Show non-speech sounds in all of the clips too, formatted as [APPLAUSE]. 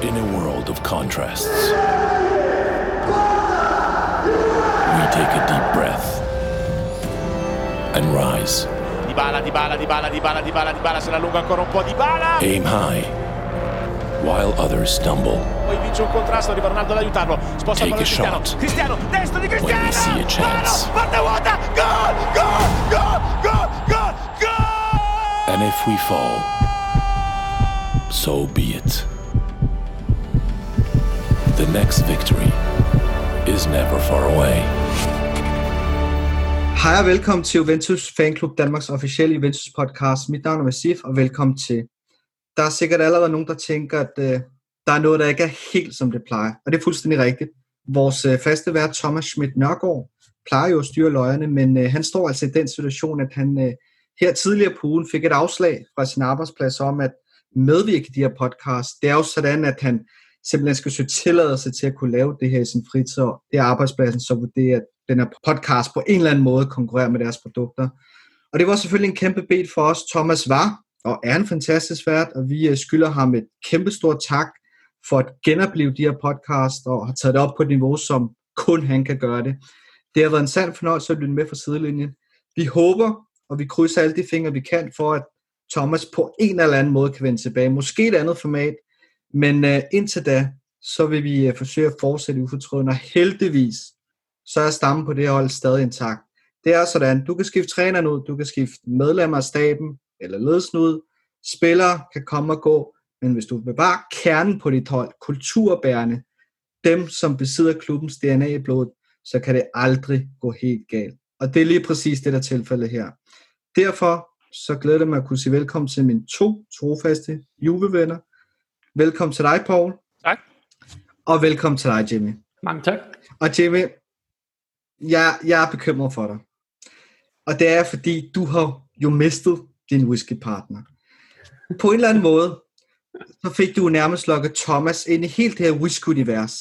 In a world of contrasts, we take a deep breath and rise. Dybala, Dybala, Dybala, Dybala, Dybala, Dybala, se la allunga ancora un po' Dybala. Aim high, while others stumble. Poi vince un contrasto, arriva Ronaldo ad aiutarlo. Sposta il Take pallone a Cristiano. shot. Cristiano, destro di Cristiano. we see a chance. Palo, parte vuota. Gol, gol, gol, gol, gol, gol. And if we fall, so be it. The next victory is never far away. Hej og velkommen til Juventus Fanklub, Danmarks officielle Juventus podcast. Mit navn er Masif, og velkommen til. Der er sikkert allerede nogen, der tænker, at øh, der er noget, der ikke er helt som det plejer. Og det er fuldstændig rigtigt. Vores øh, faste vært, Thomas Schmidt Nørgaard, plejer jo at styre løjerne, men øh, han står altså i den situation, at han øh, her tidligere på ugen fik et afslag fra sin arbejdsplads om at medvirke i de her podcast. Det er jo sådan, at han simpelthen skal søge tilladelse til at kunne lave det her i sin fritid, og det er arbejdspladsen så vurderer, at den her podcast på en eller anden måde konkurrerer med deres produkter. Og det var selvfølgelig en kæmpe bed for os. Thomas var og er en fantastisk vært, og vi øh, skylder ham et kæmpe stort tak for at genopleve de her podcast og har taget det op på et niveau, som kun han kan gøre det. Det har været en sand fornøjelse at lytte med fra sidelinjen. Vi håber, og vi krydser alle de fingre, vi kan, for at Thomas på en eller anden måde kan vende tilbage. Måske et andet format, men øh, indtil da, så vil vi øh, forsøge at fortsætte ufortrøden, og heldigvis, så er stammen på det her hold stadig intakt. Det er sådan, du kan skifte træneren ud, du kan skifte medlemmer af staben, eller ledelsen ud, spillere kan komme og gå, men hvis du bevarer kernen på dit hold, kulturbærende, dem som besidder klubbens DNA i blodet, så kan det aldrig gå helt galt. Og det er lige præcis det, der er tilfældet her. Derfor så glæder jeg mig at kunne sige velkommen til mine to trofaste juvevenner. Velkommen til dig, Paul. Tak. Og velkommen til dig, Jimmy. Mange tak. Og Jimmy, jeg, jeg er bekymret for dig. Og det er, fordi du har jo mistet din whiskypartner. På en eller anden måde, så fik du nærmest lukket Thomas ind i helt det her whisky-univers.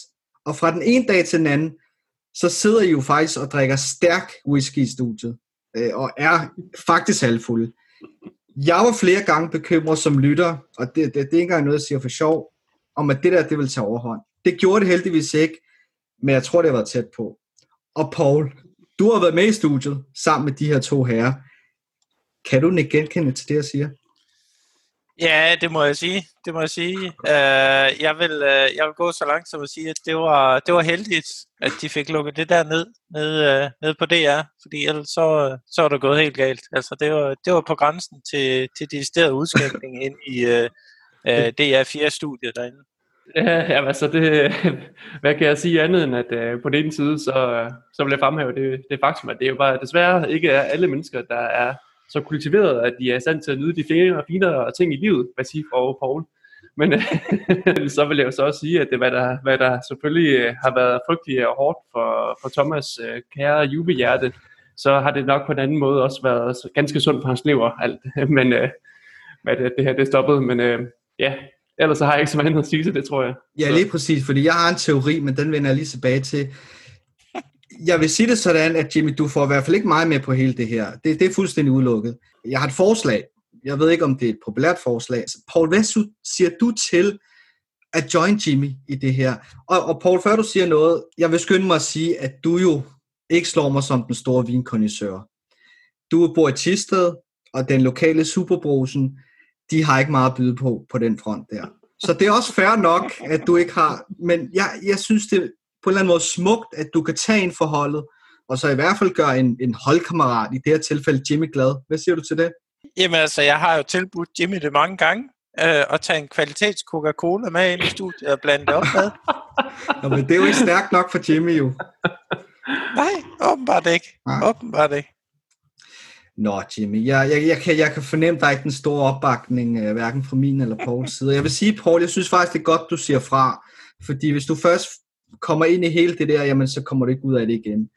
Og fra den ene dag til den anden, så sidder I jo faktisk og drikker stærk whisky i studiet. Øh, og er faktisk halvfulde. Jeg var flere gange bekymret som lytter, og det, det, det er ikke engang noget, jeg siger for sjov, om at det der, det vil tage overhånd. Det gjorde det heldigvis ikke, men jeg tror, det har været tæt på. Og Paul, du har været med i studiet sammen med de her to herrer. Kan du ikke genkende til det, jeg siger? Ja, det må jeg sige. Det må jeg sige. Uh, jeg, vil, uh, jeg vil gå så langt som at sige, at det var, det var heldigt, at de fik lukket det der ned, ned, uh, ned på DR, fordi ellers så, så var det gået helt galt. Altså, det var, det var på grænsen til, til decideret udskænkning ind i uh, uh, DR4-studiet derinde. Ja, jamen, altså det, [LAUGHS] hvad kan jeg sige andet end, at på den ene side, så, så vil jeg fremhæve det, det faktum, at det er jo bare desværre ikke er alle mennesker, der er så kultiveret, at de er i stand til at nyde de finere og finere ting i livet, hvad siger og Paul. Men øh, [LAUGHS] så vil jeg jo så også sige, at det, hvad der, hvad der selvfølgelig øh, har været frygteligt og hårdt for, for Thomas øh, kære jubehjerte, så har det nok på en anden måde også været ganske sundt for hans lever, alt. [LAUGHS] Men øh, hvad det, det her det stoppede, men øh, ja, ellers så har jeg ikke så meget andet at sige til det, tror jeg. Ja, lige præcis, fordi jeg har en teori, men den vender jeg lige tilbage til. Jeg vil sige det sådan, at Jimmy, du får i hvert fald ikke meget med på hele det her. Det, det er fuldstændig udelukket. Jeg har et forslag. Jeg ved ikke, om det er et populært forslag. Så Paul, hvad siger du til at join Jimmy i det her? Og, og Paul, før du siger noget, jeg vil skynde mig at sige, at du jo ikke slår mig som den store vinkondisør. Du bor i Tisted, og den lokale Superbrosen, de har ikke meget at byde på på den front der. Så det er også fair nok, at du ikke har, men jeg, jeg synes, det på en eller anden måde smukt, at du kan tage en forholdet, og så i hvert fald gøre en, en holdkammerat, i det her tilfælde Jimmy glad. Hvad siger du til det? Jamen altså, jeg har jo tilbudt Jimmy det mange gange, øh, at tage en kvalitets Coca-Cola med ind i studiet og blande det op med. [LAUGHS] Nå, men det er jo ikke stærkt nok for Jimmy jo. Nej, åbenbart ikke. Nej. Åbenbart ikke. Nå, Jimmy, jeg, jeg, jeg, kan, jeg kan fornemme, der er ikke den store opbakning, øh, hverken fra min eller Pauls side. Jeg vil sige, Paul, jeg synes faktisk, det er godt, du siger fra. Fordi hvis du først kommer ind i hele det der, jamen så kommer du ikke ud af det igen.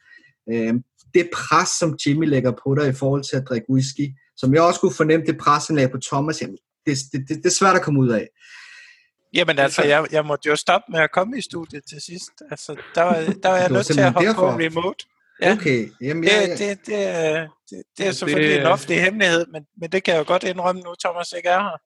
Øh, det pres, som Jimmy lægger på dig i forhold til at drikke whisky, som jeg også kunne fornemme, det pres, han lagde på Thomas, jamen, det, det, det, det er svært at komme ud af. Jamen altså, jeg, jeg måtte jo stoppe med at komme i studiet til sidst. Altså, der var, [LAUGHS] der var jeg Det nødt til at hoppe på derfor. remote. Ja. Okay, jamen jeg, Det, det, det, er- det, det er Ja, selvfølgelig det- en offentlig hemmelighed, men, men det kan jeg jo godt indrømme nu, Thomas ikke er her.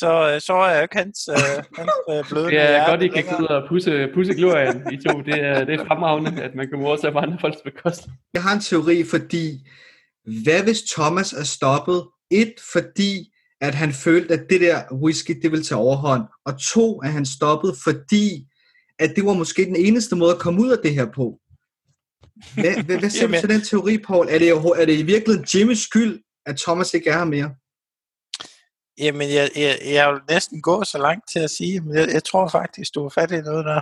Så, så er jeg ikke hans, øh, hans øh, [LAUGHS] bløde Det er hjerte godt, I kan sidde og pusse, pusse glorien, I to. Det er, det er fremragende, at man kan morde sig på andre folks bekostning. Jeg har en teori, fordi hvad hvis Thomas er stoppet? Et, fordi at han følte, at det der whisky, det ville tage overhånd. Og to, at han stoppede, fordi at det var måske den eneste måde at komme ud af det her på. Hvad, hvad, hvad siger du til den teori, Paul? Er det, er det i virkeligheden Jimmys skyld, at Thomas ikke er her mere? Jamen, jeg, jeg, jeg vil næsten gå så langt til at sige, men jeg, jeg tror faktisk, du har fat i noget der.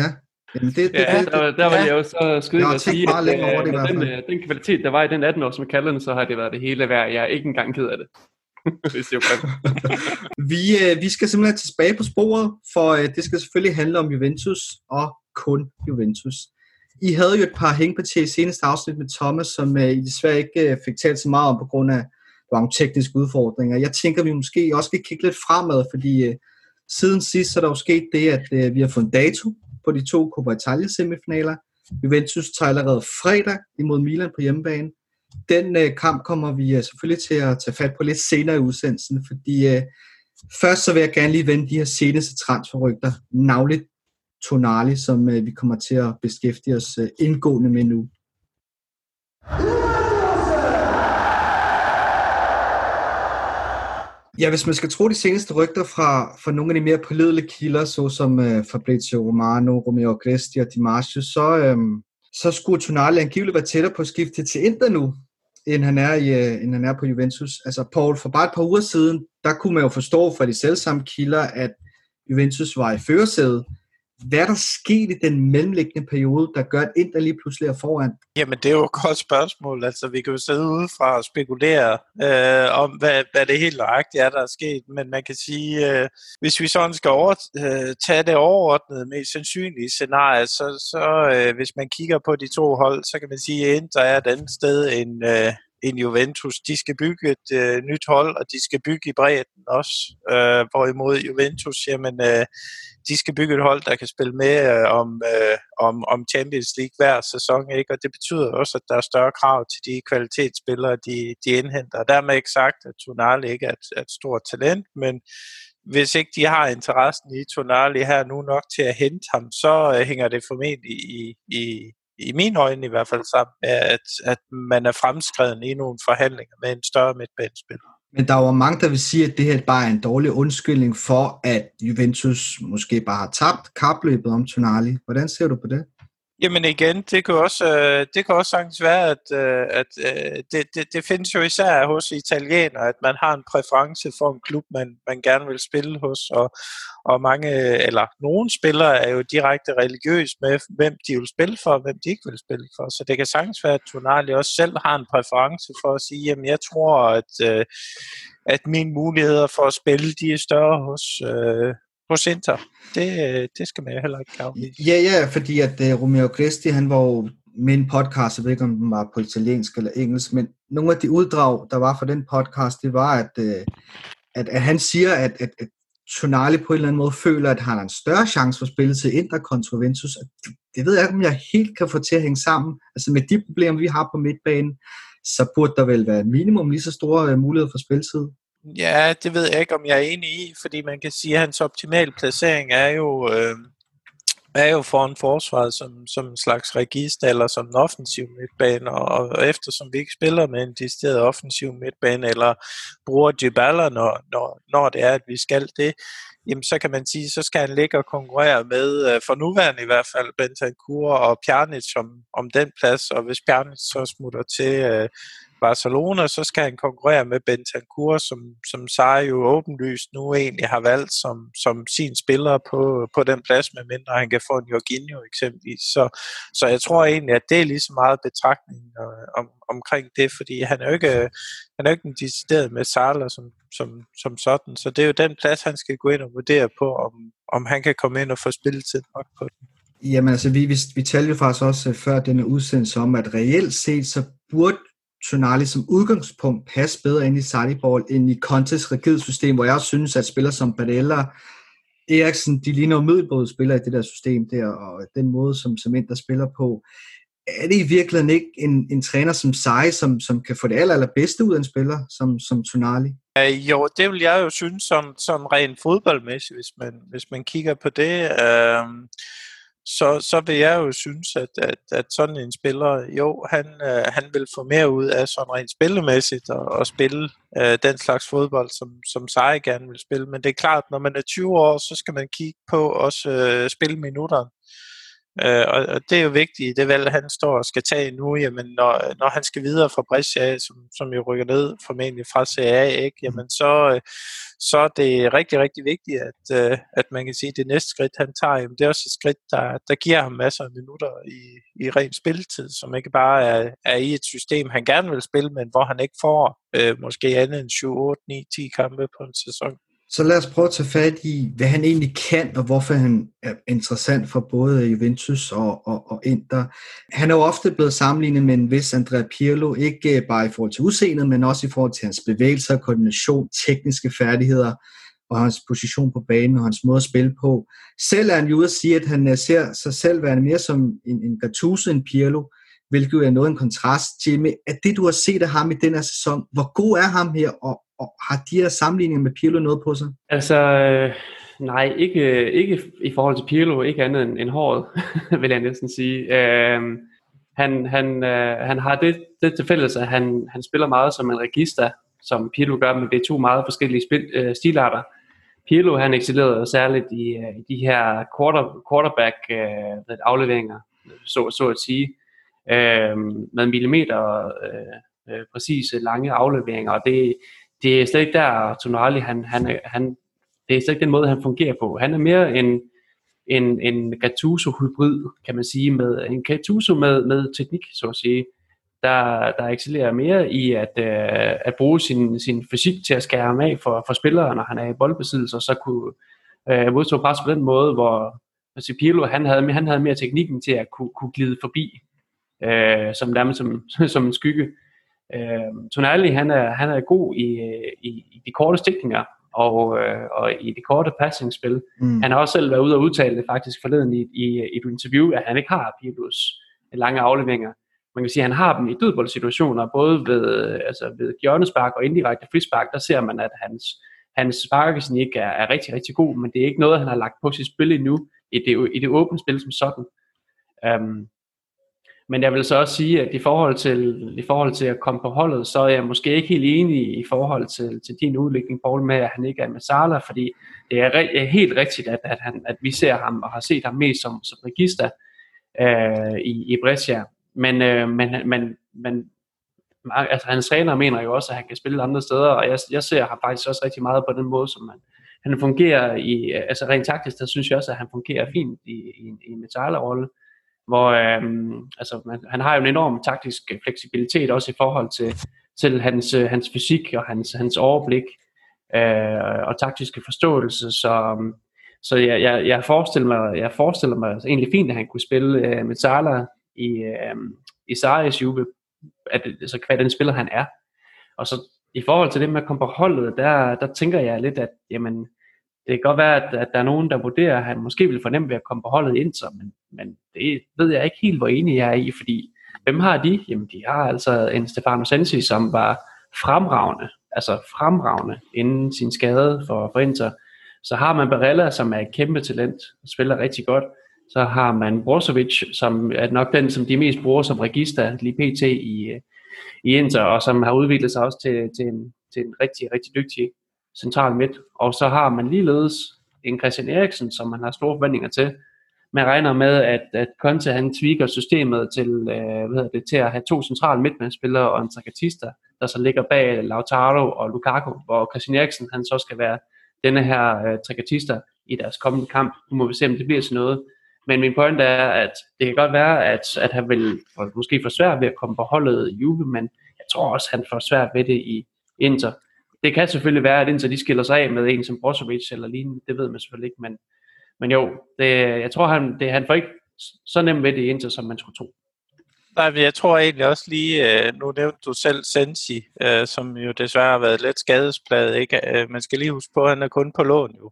Ja. Jamen det, det, Ja, det, der, der var ja. jeg jo så har at sige, at længe over det i øh, hvert den, fald. øh, den kvalitet, der var i den 18 års McCallan, så har det været det hele værd. Jeg er ikke engang ked af det. [LAUGHS] Hvis det er. [LAUGHS] Vi, øh, vi skal simpelthen tilbage på sporet, for øh, det skal selvfølgelig handle om Juventus og kun Juventus. I havde jo et par hængepartier i seneste afsnit med Thomas, som øh, I desværre ikke øh, fik talt så meget om på grund af var nogle tekniske udfordringer. Jeg tænker, vi måske også skal kigge lidt fremad, fordi øh, siden sidst så er der jo sket det, at øh, vi har fået en dato på de to Coppa Italia semifinaler. Juventus tager allerede fredag imod Milan på hjemmebane. Den øh, kamp kommer vi øh, selvfølgelig til at tage fat på lidt senere i udsendelsen, fordi øh, først så vil jeg gerne lige vende de her seneste transferrygter, navnligt Tonali, som øh, vi kommer til at beskæftige os øh, indgående med nu. Ja, hvis man skal tro de seneste rygter fra, fra nogle af de mere pålidelige kilder, såsom øh, Fabrizio Romano, Romeo Cresti og Di så, øh, så skulle Tonali angiveligt være tættere på at skifte til Inter nu, end han er, i, øh, end han er på Juventus. Altså, Paul, for bare et par uger siden, der kunne man jo forstå fra de selvsamme kilder, at Juventus var i førersædet. Hvad er der sket i den mellemliggende periode, der gør, at Inter lige pludselig er foran? Jamen, det er jo et godt spørgsmål. Altså, vi kan jo sidde udefra og spekulere øh, om, hvad, hvad det helt nøjagtigt er, der er sket. Men man kan sige, øh, hvis vi sådan skal over, øh, tage det overordnede, mest sandsynlige scenarie, så, så øh, hvis man kigger på de to hold, så kan man sige, at Inter er et andet sted end, øh, end Juventus. De skal bygge et øh, nyt hold, og de skal bygge i bredden også. Øh, hvorimod Juventus, jamen... Øh, de skal bygge et hold, der kan spille med øh, om, øh, om, om Champions League hver sæson, ikke? og det betyder også, at der er større krav til de kvalitetsspillere, de, de indhenter. Og dermed ikke sagt, at Tonali ikke er et, er et stort talent, men hvis ikke de har interessen i Tonali her nu nok til at hente ham, så øh, hænger det formentlig i, i, i mine øjne i hvert fald sammen med, at, at man er fremskreden i nogle forhandlinger med en større midtbanespiller. Men der var mange, der vil sige, at det her bare er en dårlig undskyldning for, at Juventus måske bare har tabt kapløbet om Tonali. Hvordan ser du på det? Jamen igen, det kan også, øh, det kan også sagtens være, at, øh, at øh, det, det, det findes jo især hos italienere, at man har en præference for en klub, man, man gerne vil spille hos, og, og mange, eller nogle spillere er jo direkte religiøs med, hvem de vil spille for, og hvem de ikke vil spille for. Så det kan sagtens være, at Tonali også selv har en præference for at sige, jamen jeg tror, at, at mine muligheder for at spille, de er større hos, øh, hos Inter. Det, øh, det skal man jo heller ikke gavne. Ja, ja, fordi at uh, Romeo Cristi, han var jo med en podcast, jeg ved ikke, om den var på italiensk eller engelsk, men nogle af de uddrag, der var fra den podcast, det var, at, uh, at, at han siger, at, at, at Tonali på en eller anden måde føler, at han har en større chance for at spille til Inter kontra Ventus. Det, det ved jeg ikke, om jeg helt kan få til at hænge sammen. Altså med de problemer, vi har på midtbanen, så burde der vel være minimum lige så store uh, muligheder for spilletid. Ja, det ved jeg ikke, om jeg er enig i, fordi man kan sige, at hans optimale placering er jo, øh, er jo foran forsvaret som, som en slags register eller som en offensiv midtbane, og, og eftersom vi ikke spiller med en decideret offensiv midtbane eller bruger Dybala, når, når, når det er, at vi skal det, jamen så kan man sige, så skal han ligge og konkurrere med, øh, for nuværende i hvert fald, Bentancur og Pjanic om, om den plads, og hvis Pjanic så smutter til øh, Barcelona, så skal han konkurrere med Bentancur, som, som Sarri jo åbenlyst nu egentlig har valgt som, som sin spiller på, på den plads, medmindre han kan få en Jorginho eksempelvis. Så, så jeg tror egentlig, at det er lige så meget betragtning øh, om, omkring det, fordi han er jo ikke, han er jo ikke en decideret med Salah som, som, som sådan, så det er jo den plads, han skal gå ind og vurdere på, om, om han kan komme ind og få spilletid nok på den. Jamen altså, vi, vi, vi talte jo faktisk også øh, før denne udsendelse om, at reelt set, så burde Tonali som udgangspunkt passe bedre ind i Sarriball end i Contes rigid system, hvor jeg synes, at spillere som Badella, Eriksen, de ligner jo middelbåde spillere i det der system der, og den måde, som, som Inter spiller på. er det i virkeligheden ikke en, en træner som Sai, som, som kan få det aller, allerbedste ud af en spiller, som, som Tonali? Uh, jo, det vil jeg jo synes sådan, sådan rent fodboldmæssigt, hvis man, hvis man kigger på det. Øh så, så vil jeg jo synes, at, at, at sådan en spiller, jo, han, øh, han vil få mere ud af sådan rent spillemæssigt og, og spille øh, den slags fodbold, som, som Sarri gerne vil spille. Men det er klart, når man er 20 år, så skal man kigge på også øh, spilminutterne. Øh, og, og det er jo vigtigt, det valg, han står og skal tage nu, jamen når, når han skal videre fra Brescia, som, som jo rykker ned formentlig fra CA, ikke, mm. jamen så, øh, så er det rigtig, rigtig vigtigt, at, øh, at man kan sige, at det næste skridt, han tager, jamen, det er også et skridt, der, der giver ham masser af minutter i, i ren spilletid, som ikke bare er, er i et system, han gerne vil spille, men hvor han ikke får øh, måske andet end 7, 8, 9, 10 kampe på en sæson. Så lad os prøve at tage fat i, hvad han egentlig kan, og hvorfor han er interessant for både Juventus og, og, og Inter. Han er jo ofte blevet sammenlignet med en vis Andrea Pirlo, ikke bare i forhold til udseendet, men også i forhold til hans bevægelser, koordination, tekniske færdigheder og hans position på banen og hans måde at spille på. Selv er han jo ude at sige, at han øh, ser sig selv være mere som en, en Gattuso end Pirlo, hvilket jo er noget en kontrast. Jimmy, at det du har set af ham i den her sæson, hvor god er ham her, og, og har de her sammenligninger med Pirlo noget på sig? Altså, øh, nej, ikke, ikke i forhold til Pirlo, ikke andet end, end håret, [LAUGHS] vil jeg næsten sige. Øh, han, han, øh, han har det, det til fælles, at han, han spiller meget som en register, som Pirlo gør, men det er to meget forskellige spil, øh, stilarter. Pirlo han excellerede særligt i, øh, i de her quarter, quarterback øh, afleveringer, så, så at sige, øh, med millimeter øh, øh, præcise lange afleveringer, og det, det er slet ikke der, Tonali, han, han, han, det er slet ikke den måde, han fungerer på. Han er mere en, en, en Gattuso-hybrid, kan man sige, med en Gattuso med, med teknik, så at sige, der, der excellerer mere i at, øh, at bruge sin, sin fysik til at skære ham af for, for spillere, når han er i boldbesiddelse, og så kunne øh, modstå pres på den måde, hvor altså Pirlo, han havde, han havde mere teknikken til at kunne, kunne glide forbi, øh, som, nærmest som, [LAUGHS] som en skygge. Øh, Tonali, han er, han er god i, i, i de korte stikninger, og, øh, og i det korte passingspil. Mm. Han har også selv været ude og udtale det faktisk forleden i, i, i et interview, at han ikke har Pirlos lange afleveringer. Man kan sige, at han har dem i dødboldsituationer, både ved, altså ved hjørnespark og indirekte frispark, der ser man, at hans, hans ikke er, er rigtig, rigtig god, men det er ikke noget, han har lagt på sit spil endnu, i det, i det åbne spil som sådan. Um, men jeg vil så også sige, at i forhold til, i forhold til at komme på holdet, så er jeg måske ikke helt enig i forhold til, til din udlægning, Paul, med at han ikke er med Sala, fordi det er, re- helt rigtigt, at, at, han, at vi ser ham og har set ham mest som, som register øh, i, i Brescia. Men, øh, men, men, men altså, hans træner mener jo også, at han kan spille andre steder, og jeg, jeg ser ham faktisk også rigtig meget på den måde, som han, han fungerer i, altså rent taktisk, der synes jeg også, at han fungerer fint i, i, i en rolle hvor øhm, altså, man, han har jo en enorm taktisk fleksibilitet også i forhold til, til hans, øh, hans fysik og hans, hans overblik øh, og taktiske forståelse, så, øhm, så jeg, jeg, jeg, forestiller mig, jeg forestiller mig altså egentlig fint, at han kunne spille øh, med Salah i, øh, i Sarri's Juve, at, altså hvad den spiller han er. Og så i forhold til det med at komme på holdet, der, der tænker jeg lidt, at jamen, det kan godt være, at, at der er nogen, der vurderer, at han måske vil fornemme ved at komme på holdet ind, så, men, men det ved jeg ikke helt, hvor enig jeg er i, fordi hvem har de? Jamen, de har altså en Stefano Sensi, som var fremragende, altså fremragende inden sin skade for, for Inter. Så har man Barella, som er et kæmpe talent, og spiller rigtig godt. Så har man Brozovic, som er nok den, som de mest bruger som register lige pt. i, i Inter, og som har udviklet sig også til, til, en, til en rigtig, rigtig dygtig central midt. Og så har man ligeledes en Christian Eriksen, som man har store forventninger til. Man regner med, at, at Conte han tweaker systemet til, øh, hvad det, til at have to centrale midtbanespillere og en trakatista, der så ligger bag Lautaro og Lukaku, hvor Christian Eriksen han så skal være denne her øh, trakatista i deres kommende kamp. Nu må vi se, om det bliver sådan noget. Men min point er, at det kan godt være, at, at han vil måske få svært ved at komme på holdet i Juve, men jeg tror også, at han får svært ved det i Inter det kan selvfølgelig være, at indtil de skiller sig af med en som Brozovic eller lignende, det ved man selvfølgelig ikke, men, men jo, det, jeg tror, han, det, han får ikke så nemt ved det indtil, som man skulle tro. Nej, men jeg tror egentlig også lige, øh, nu nævnte du selv Sensi, øh, som jo desværre har været lidt skadespladet, ikke? Øh, man skal lige huske på, at han er kun på lån jo.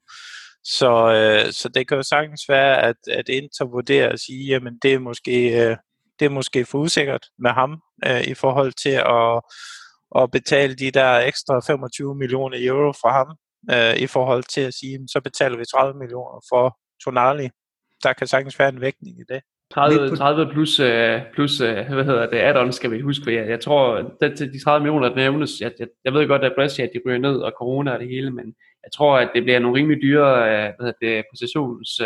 Så, så det kan jo sagtens være, at, at Inter vurderer at sige, jamen det er måske, det er måske for usikkert med ham i forhold til at, at betale de der ekstra 25 millioner euro fra ham, øh, i forhold til at sige, så betaler vi 30 millioner for Tonali. Der kan sagtens være en vægtning i det. 30, 30 plus, uh, plus uh, hvad hedder det, add skal vi huske. Jeg, jeg tror, at de 30 millioner, der nævnes, jeg, jeg, jeg ved godt, at Brescia, de ryger ned, og corona og det hele, men jeg tror, at det bliver nogle rimelig dyre uh, hvad hedder det, positions,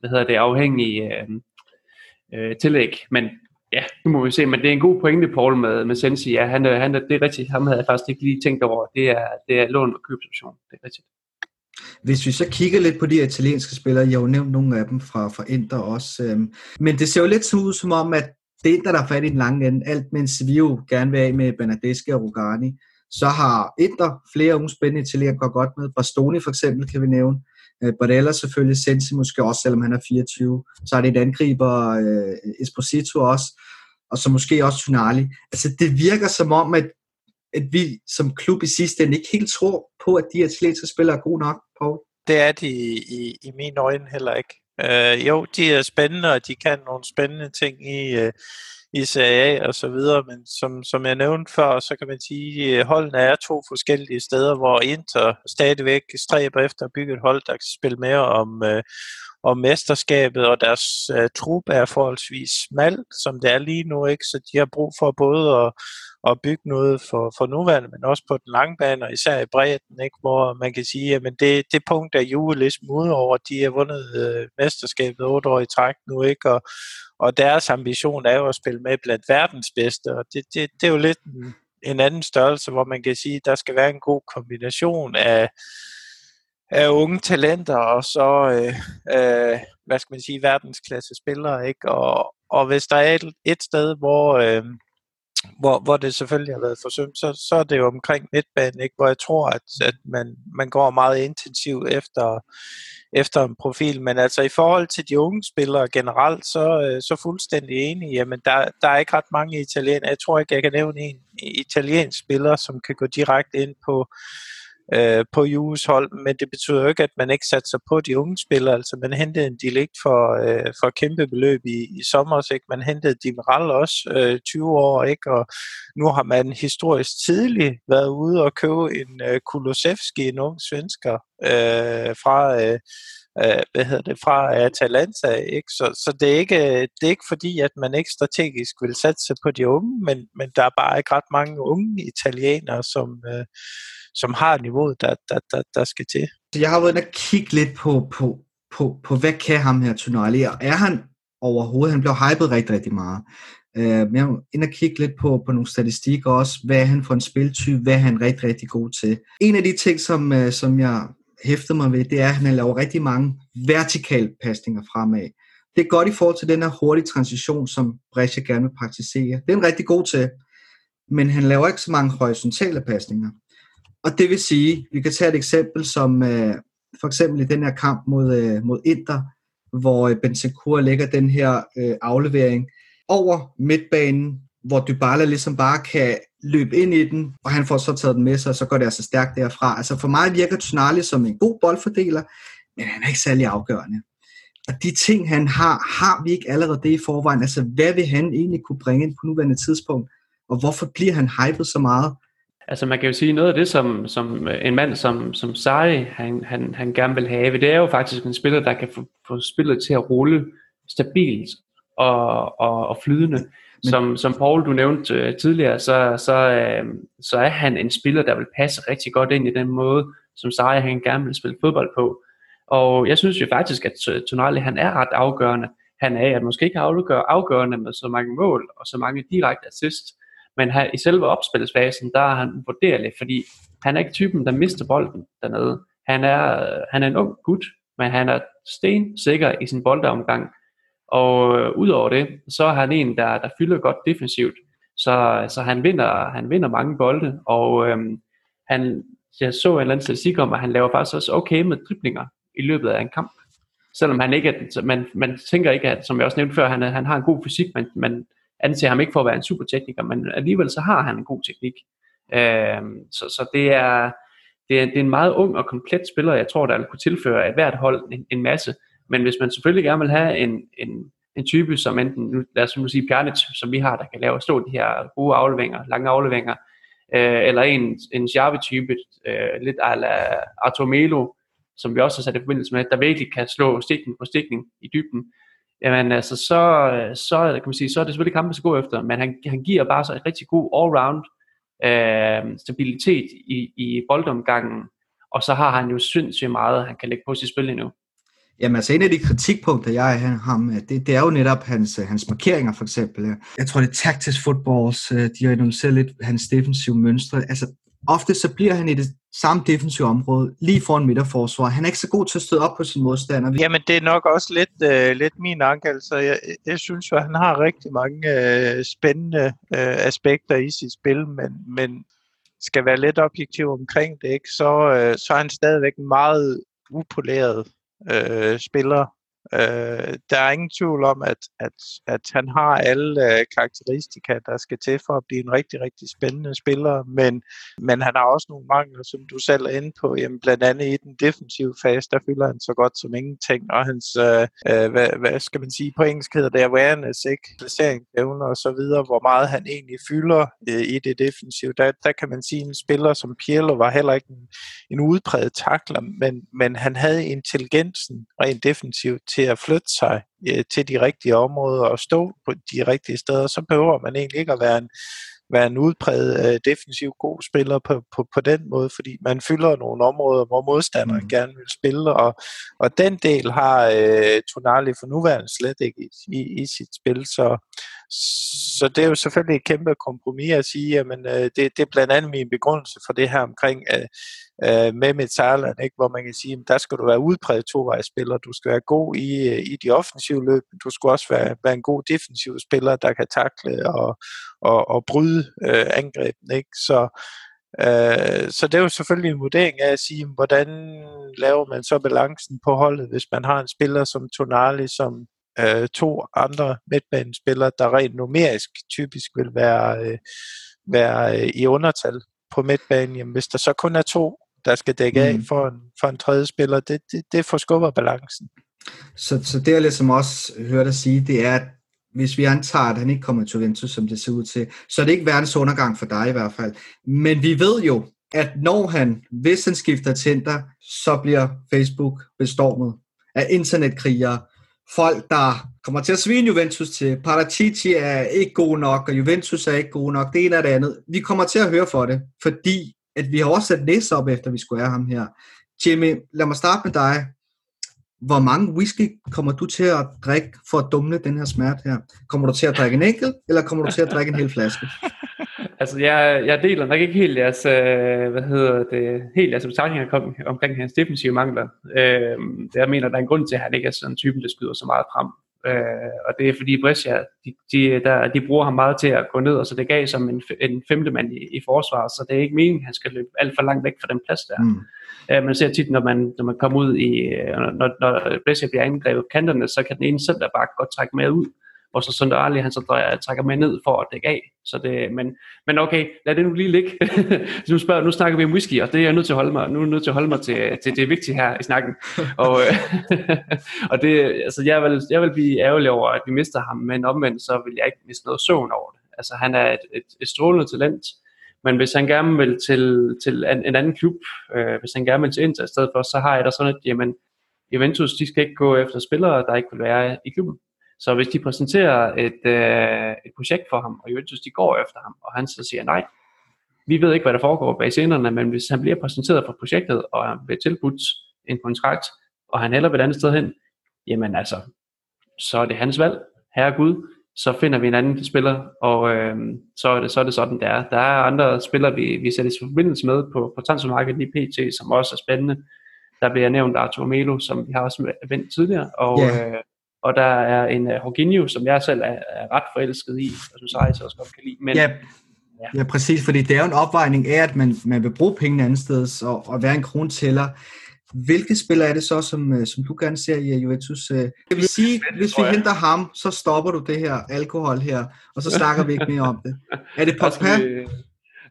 hvad hedder det, afhængige uh, tillæg. Men ja, nu må vi se, men det er en god pointe, Paul, med, med Sensi. Ja, han, han, det er rigtigt, ham havde jeg faktisk ikke lige tænkt over. Det er, det er lån og købsoption, det er rigtigt. Hvis vi så kigger lidt på de italienske spillere, jeg har jo nævnt nogle af dem fra, fra Inter også, øhm, men det ser jo lidt ud som om, at det er Inter, der er fat i den lange ende, alt mens vi jo gerne vil af med Bernadeschi og Rugani. Så har Inter flere unge spændende italienere går godt med. Bastoni for eksempel kan vi nævne. Øh, Barella selvfølgelig, Sensi måske også, selvom han er 24. Så er det et angriber, øh, Esposito også, og så måske også Tonali. Altså det virker som om, at at vi som klub i sidste ende ikke helt tror på, at de atletiske spillere er gode nok, på. Det er de i, i mine øjne heller ikke. Øh, jo, de er spændende, og de kan nogle spændende ting i, øh, i Serie A og så videre, men som, som jeg nævnte før, så kan man sige, at holdene er to forskellige steder, hvor Inter stadigvæk stræber efter at bygge et hold, der kan spille mere om, øh, om mesterskabet, og deres øh, trup er forholdsvis smal, som det er lige nu, ikke? så de har brug for både at at bygge noget for, for nuværende, men også på den lange bane, og især i bredden, ikke? hvor man kan sige, at det, det punkt er Juve ligesom ude over, de har vundet øh, mesterskabet otte år i træk nu, ikke? Og, og deres ambition er jo at spille med blandt verdens bedste, og det, det, det er jo lidt en, en anden størrelse, hvor man kan sige, at der skal være en god kombination af, af unge talenter, og så, øh, øh, hvad skal man sige, verdensklasse spillere, ikke? Og, og hvis der er et, et sted, hvor, øh, hvor, hvor det selvfølgelig har været forsømt, så, så er det jo omkring midtbanen, ikke? hvor jeg tror, at, at man, man går meget intensivt efter, efter en profil. Men altså i forhold til de unge spillere generelt, så, øh, så fuldstændig enig. Jamen, der, der er ikke ret mange italienere. Jeg tror ikke, jeg kan nævne en italiensk spiller, som kan gå direkte ind på øh, på Jules hold, men det betyder jo ikke, at man ikke satser på de unge spillere. Altså man hentede en delikt for, øh, for kæmpe beløb i, i sommer, ikke? man hentede Dimeral også øh, 20 år, ikke? og nu har man historisk tidligt været ude og købe en øh, Kulosevski, en ung svensker øh, fra... Øh, øh, hvad hedder det, fra Atalanta. Ikke? Så, så det, er ikke, det er ikke fordi, at man ikke strategisk vil satse på de unge, men, men der er bare ikke ret mange unge italienere, som, øh, som har niveauet, der, der, der, der skal til. Jeg har været inde og kigge lidt på, på, på, på hvad kan ham her Tonali, og er han overhovedet, han blev hypet rigtig, rigtig meget. Uh, men jeg har inde og kigge lidt på, på nogle statistikker også, hvad er han for en spiltype, hvad er han rigtig, rigtig god til. En af de ting, som, uh, som jeg hæftede mig ved, det er, at han laver rigtig mange vertikale pasninger fremad. Det er godt i forhold til den her hurtige transition, som Brescia gerne vil praktisere. Det er en rigtig god til, men han laver ikke så mange horisontale pasninger. Og det vil sige, vi kan tage et eksempel som øh, for eksempel i den her kamp mod, øh, mod Inter, hvor øh, Bentancur lægger den her øh, aflevering over midtbanen, hvor Dybala ligesom bare kan løbe ind i den, og han får så taget den med sig, og så går det altså stærkt derfra. Altså for mig virker Tonali som en god boldfordeler, men han er ikke særlig afgørende. Og de ting, han har, har vi ikke allerede det i forvejen. Altså, hvad vil han egentlig kunne bringe ind på nuværende tidspunkt? Og hvorfor bliver han hypet så meget? Altså man kan jo sige noget af det, som, som en mand som, som Sari, han, han, han gerne vil have, det er jo faktisk en spiller, der kan få, få spillet til at rulle stabilt og, og, og flydende. Men, som, som Paul, du nævnte uh, tidligere, så, så, uh, så er han en spiller, der vil passe rigtig godt ind i den måde, som Sari han gerne vil spille fodbold på. Og jeg synes jo faktisk, at Tonali han er ret afgørende. Han er at måske ikke afgørende med så mange mål og så mange direkte assist, men her, i selve opspilsfasen, der er han vurderlig, fordi han er ikke typen, der mister bolden dernede. Han er, øh, han er en ung gut, men han er stensikker i sin boldomgang. Og øh, udover det, så er han en, der, der fylder godt defensivt. Så, øh, så han, vinder, han vinder mange bolde, og øhm, han, jeg så en eller anden statistik om, at han laver faktisk også okay med driblinger i løbet af en kamp. Selvom han ikke er, man, man tænker ikke, at, som jeg også nævnte før, han, han har en god fysik, men man, anser ham ikke for at være en supertekniker, men alligevel så har han en god teknik. Øh, så, så det er, det er, det er en meget ung og komplet spiller, jeg tror, der vil kunne tilføre et hvert hold en, en masse. Men hvis man selvfølgelig gerne vil have en, en en type som enten, nu, lad os nu sige Pjanic, som vi har, der kan lave stå de her gode afleveringer, lange afleveringer, øh, eller en, en Xavi-type, øh, lidt ala Artur Melo, som vi også har sat i forbindelse med, der virkelig kan slå stikning på stikning i dybden, jamen altså, så, så, kan man sige, så er det selvfølgelig kampen at gå efter, men han, han giver bare så et rigtig god all-round øh, stabilitet i, i boldomgangen, og så har han jo sindssygt meget, han kan lægge på sit spil endnu. Jamen altså en af de kritikpunkter, jeg har ham, det, det er jo netop hans, hans markeringer for eksempel. Jeg tror det er Tactics Footballs, øh, de har analyseret lidt hans defensive mønstre. Altså ofte så bliver han i det samme defensive område, lige foran midterforsvar. Han er ikke så god til at støde op på sin modstander. Jamen, det er nok også lidt, øh, lidt min ankel, så jeg, jeg synes at han har rigtig mange øh, spændende øh, aspekter i sit spil, men, men skal være lidt objektiv omkring det, ikke? Så, øh, så er han stadigvæk meget upoleret øh, spiller, Øh, der er ingen tvivl om, at, at, at han har alle øh, karakteristika, der skal til for at blive en rigtig, rigtig spændende spiller, men, men han har også nogle mangler, som du selv er inde på. Jamen, blandt andet i den defensive fase, der fylder han så godt som ingenting, og hans, øh, øh, hvad, hvad skal man sige på engelsk hedder det, awareness, ikke? placeringsevner og så videre, hvor meget han egentlig fylder øh, i det defensive. Der, der kan man sige, at en spiller som Pirlo var heller ikke en, en udpræget takler, men, men han havde intelligensen rent defensivt til at flytte sig øh, til de rigtige områder og stå på de rigtige steder, så behøver man egentlig ikke at være en, være en udpræget øh, defensiv god spiller på, på, på den måde, fordi man fylder nogle områder, hvor modstanderen mm. gerne vil spille, og, og den del har øh, Tonali for nuværende slet ikke i, i, i sit spil, så, så det er jo selvfølgelig et kæmpe kompromis at sige, at øh, det, det er blandt andet min begrundelse for det her omkring øh, øh, med Metalland, ikke? hvor man kan sige, at der skal du være udpræget tovejsspiller, du skal være god i, øh, i de offensive løb, du skal også være, være en god defensiv spiller, der kan takle og, og, og bryde øh, angrebene. Ikke? Så, øh, så det er jo selvfølgelig en vurdering af at sige, hvordan laver man så balancen på holdet, hvis man har en spiller som Tonali, som øh, to andre midtbanespillere, der rent numerisk typisk vil være, øh, være øh, i undertal på midtbanen. Jamen, hvis der så kun er to, der skal dække mm. af for en, for en tredje spiller, det, det, det forskubber balancen. Så, så det jeg ligesom også hørte dig sige, det er, at hvis vi antager, at han ikke kommer til Juventus, som det ser ud til, så er det ikke verdens undergang for dig i hvert fald. Men vi ved jo, at når han, hvis han skifter Tinder, så bliver Facebook bestormet af internetkrigere, folk, der kommer til at svine Juventus til. Paratici er ikke god nok, og Juventus er ikke god nok. Det ene er det andet. Vi kommer til at høre for det, fordi at vi har også sat næse op, efter vi skulle have ham her. Jimmy, lad mig starte med dig. Hvor mange whisky kommer du til at drikke for at dumle den her smerte her? Kommer du til at drikke en enkelt, eller kommer du til at drikke en hel flaske? [LAUGHS] altså, jeg, jeg deler nok ikke helt jeres, øh, hvad hedder det, helt jeres betragtninger om, omkring hans defensive mangler. Øh, jeg mener, der er en grund til, at han ikke er sådan en type, der skyder så meget frem. Øh, og det er fordi Brescia, de, de, der, de bruger ham meget til at gå ned, og så det gav som en, en femte mand i, i forsvar, så det er ikke meningen, at han skal løbe alt for langt væk fra den plads der. Mm. Øh, man ser tit, når man, når man kommer ud i, når, når Brescia bliver angrebet på kanterne, så kan den ene bare godt trække med ud, og så Sondali, han så drejer, trækker med ned for at dække af. Så det, men, men okay, lad det nu lige ligge. [LAUGHS] nu, spørger, nu snakker vi om whisky, og det er jeg nødt til at holde mig, nu er jeg nødt til at holde mig til, til det vigtige her i snakken. [LAUGHS] og, [LAUGHS] og det, altså jeg vil, jeg vil blive ærgerlig over, at vi mister ham, men omvendt så vil jeg ikke miste noget søvn over det. Altså han er et, et, et strålende talent, men hvis han gerne vil til, til en, en anden klub, øh, hvis han gerne vil til Inter i stedet for, så har jeg da sådan, at jamen, Juventus, de skal ikke gå efter spillere, der ikke vil være i klubben. Så hvis de præsenterer et, øh, et projekt for ham, og Juventus de går efter ham, og han så siger nej, vi ved ikke, hvad der foregår bag scenerne, men hvis han bliver præsenteret for projektet, og han bliver tilbudt en kontrakt, og han heller vil et andet sted hen, jamen altså, så er det hans valg, herre Gud, så finder vi en anden spiller, og øh, så, er det, så er det sådan, det er. Der er andre spillere, vi, vi sætter i forbindelse med på, på transfermarkedet i PT, som også er spændende. Der bliver nævnt Arthur Melo, som vi har også vendt tidligere, og yeah. øh, og der er en uh, Jorginho, som jeg selv er, er ret forelsket i, og som Sejs også godt kan lide. Men, ja, ja. ja, præcis, fordi det er jo en opvejning af, at man, man vil bruge pengene andet sted, og, og være en krontæller. Hvilke spillere er det så, som, øh, som du gerne ser i øh, Juventus? Det vil sige, hvis vi henter ham, så stopper du det her alkohol her, og så snakker vi ikke mere om det. Er det [LAUGHS] Pogba?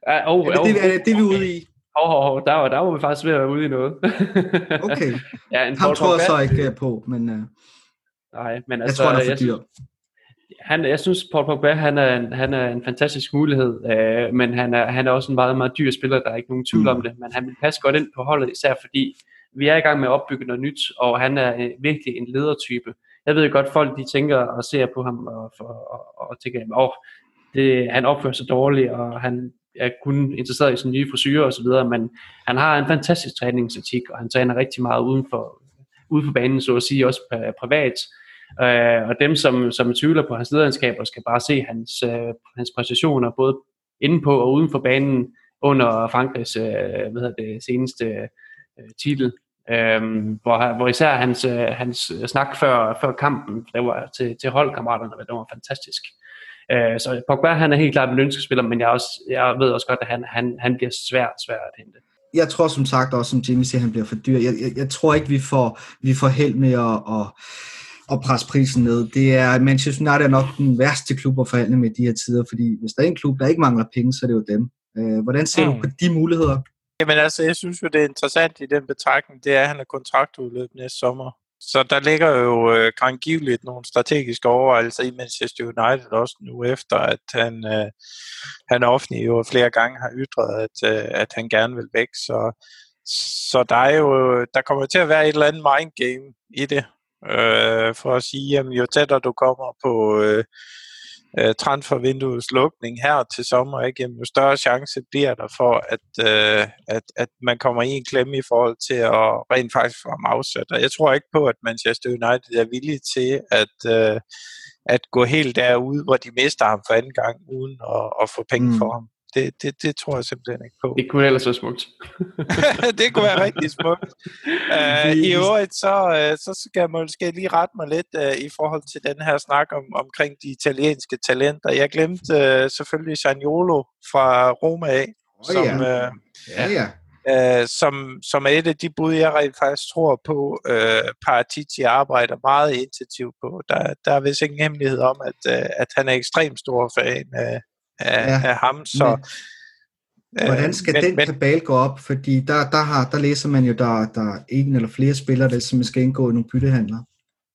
Ja, oh, er, det, det, er det det, vi er ude i? Hov, hov, hov, der, var, der var vi faktisk ved at være ude i noget. okay. [LAUGHS] Ja, en ham tror jeg så ikke på, men... Uh... Nej, men Jeg altså, tror, han er for jeg, dyr. han, jeg synes, Paul Pogba, han er en, han er en fantastisk mulighed, øh, men han er, han er også en meget, meget dyr spiller, der er ikke nogen tvivl Mm. om det, men han vil passe godt ind på holdet, især fordi vi er i gang med at opbygge noget nyt, og han er øh, virkelig en ledertype. Jeg ved godt, folk de tænker og ser på ham og, for, og, og tænker, åh, det, han opfører sig dårligt, og han er kun interesseret i sin nye frisyrer og så videre, men han har en fantastisk træningsetik, og han træner rigtig meget uden for, ude for banen, så at sige, også pri- privat. Øh, og dem, som, som tvivler på hans lederskaber, skal bare se hans, øh, hans præstationer, både inde på og uden for banen, under Frankrigs øh, hvad hedder det, seneste øh, titel. Øhm, hvor, hvor især hans, øh, hans snak før, før kampen, det var til, til holdkammeraterne, det var fantastisk. Øh, så Pogba, han er helt klart en ønskespiller, men jeg, også, jeg ved også godt, at han, han, han bliver svært, svært at hente. Jeg tror som sagt også, som Jimmy siger, han bliver for dyr. Jeg, jeg, jeg tror ikke, vi får, vi får held med at, at, at presse prisen ned. Det er, Manchester United er nok den værste klub at forhandle med i de her tider, fordi hvis der er en klub, der ikke mangler penge, så er det jo dem. Øh, hvordan ser mm. du på de muligheder? Jamen altså, jeg synes jo, det er interessant i den betragtning, det er, at han er kontraktudløb næste sommer. Så der ligger jo øh, grangivligt nogle strategiske overvejelser i Manchester United også nu efter, at han, øh, han offentlig jo flere gange har ytret, at, øh, at han gerne vil væk. Så, så der er jo, der kommer til at være et eller andet mind game i det. Øh, for at sige, at jo tættere du kommer på øh, øh, transfervinduets lukning her til sommer, ikke, jamen, jo større chance bliver der for, at, øh, at, at man kommer i en klemme i forhold til at rent faktisk få ham afsat. Og jeg tror ikke på, at Manchester United er villig til at, øh, at gå helt derude, hvor de mister ham for anden gang, uden at, at få penge mm. for ham. Det, det, det tror jeg simpelthen ikke på. Det kunne ellers være smukt. [LAUGHS] det kunne være [LAUGHS] rigtig smukt. Uh, I øvrigt, så, uh, så skal jeg måske lige rette mig lidt uh, i forhold til den her snak om, omkring de italienske talenter. Jeg glemte uh, selvfølgelig Saniolo fra Roma af, Åh, som, ja. uh, Ja, ja. uh, som, som er et af de bud, jeg rent faktisk tror på, uh, Paratici arbejder meget intensivt på. Der, der er vist ingen hemmelighed om, at, uh, at han er ekstremt stor fan af, af, Ja, af ham. Så, Men, hvordan skal men- den men- kabal gå op? Fordi der, der, har, der læser man jo, der, der er en eller flere spillere, der simpelthen skal indgå i nogle byttehandler.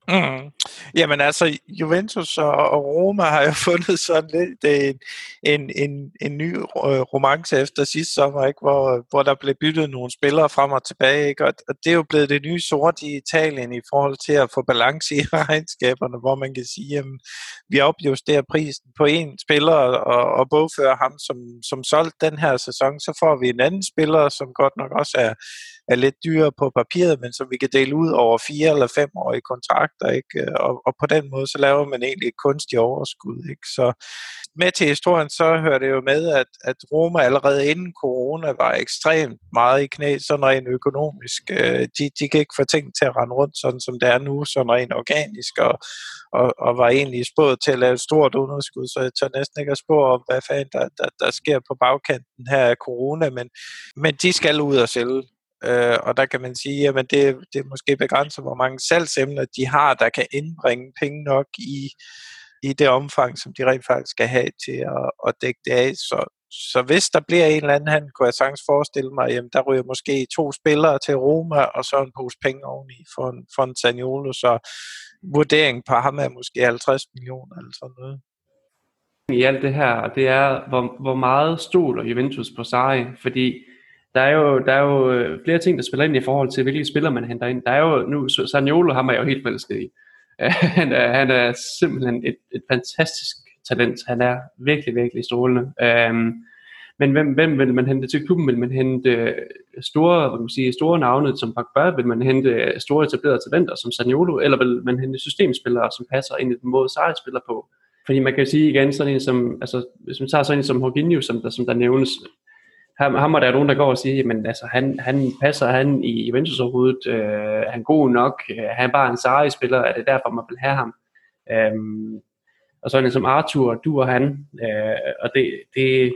Mm. Jamen altså, Juventus og, og Roma har jo [LAUGHS] fundet sådan lidt øh, en, en, en, en ny øh, romance efter sidste sommer, ikke? Hvor, hvor der blev byttet nogle spillere frem og tilbage. Ikke? Og, og det er jo blevet det nye sort i Italien i forhold til at få balance i [LAUGHS] regnskaberne, hvor man kan sige, at vi opjusterer prisen på en spiller og, og bogfører ham som, som solgt den her sæson. Så får vi en anden spiller, som godt nok også er, er lidt dyrere på papiret, men som vi kan dele ud over fire eller fem år i kontrakter, ikke? Og, og på den måde, så laver man egentlig et kunstigt overskud, ikke? Så med til historien, så hører det jo med, at, at Roma allerede inden corona var ekstremt meget i knæ, sådan rent økonomisk. Øh, de, de kan ikke få ting til at rende rundt, sådan som det er nu, sådan rent organisk, og, og, og var egentlig spået til at lave et stort underskud, så jeg tør næsten ikke at spå om, hvad fanden der, der, der sker på bagkanten her af corona, men, men de skal ud og sælge. Øh, og der kan man sige, at det, det er måske begrænset, hvor mange salgsemner de har, der kan indbringe penge nok i, i det omfang, som de rent faktisk skal have til at, at dække det af. Så, så hvis der bliver en eller anden handel, kunne jeg sagtens forestille mig, jamen der ryger måske to spillere til Roma, og så en pose penge oveni for en, for en Sagnolo, så vurderingen på ham er måske 50 millioner eller sådan noget. i alt det her, og det er, hvor, hvor meget stoler Juventus på Sarri, fordi der er, jo, der er jo øh, flere ting, der spiller ind i forhold til, hvilke spillere man henter ind. Der er jo nu, Saniolo ham er jeg jo helt forelsket i. [LAUGHS] han, er, han er simpelthen et, et fantastisk talent. Han er virkelig, virkelig strålende. Um, men hvem, hvem vil man hente til klubben? Vil man hente øh, store, hvad kan man sige, store navne som Pogba? Vil man hente øh, store etablerede talenter som Saniolo? Eller vil man hente systemspillere, som passer ind i den måde, Sarri spiller på? Fordi man kan sige igen, sådan en som, altså, hvis man tager sådan en som Jorginho, som der, som der nævnes, ham, ham er der nogen, der går og siger, jamen altså, han, han passer han i Juventus overhovedet, øh, han er god nok, øh, han er bare en Sarri-spiller, er det derfor, man vil have ham? Øhm, og sådan en som ligesom Arthur, du og han, øh, og det, det,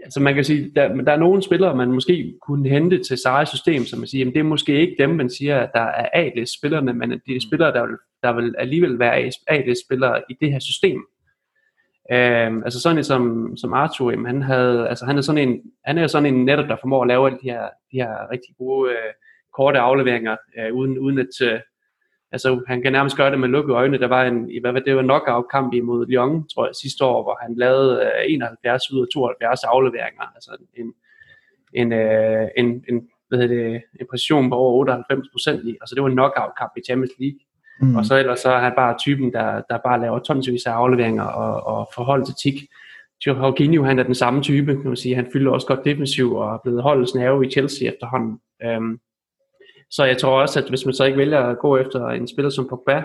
altså man kan sige, der, der er nogle spillere, man måske kunne hente til Sarri's system, som man siger, jamen det er måske ikke dem, man siger, at der er A-list-spillerne, men de det er spillere, der vil, der vil alligevel være A-list-spillere i det her system. Øhm, altså sådan en som, som Arthur, jamen han, havde, altså han, er sådan en, han er sådan en netop, der formår at lave alle de her, de her rigtig gode øh, korte afleveringer, øh, uden, uden at, øh, Altså, han kan nærmest gøre det med lukkede øjne. Der var en, hvad var det var knockout-kamp imod Lyon, tror jeg, sidste år, hvor han lavede øh, 71 ud af 72 afleveringer. Altså en, en, øh, en, en, hvad hedder det, en præcision på over 98 procent i. Altså, det var en knockout-kamp i Champions League. Mm. Og så ellers så er han bare typen, der, der bare laver tonsvis af afleveringer og, og forhold til tik. Jorginho, han er den samme type, kan man sige. Han fylder også godt defensiv og er blevet holdets nerve i Chelsea efterhånden. Um, så jeg tror også, at hvis man så ikke vælger at gå efter en spiller som Pogba,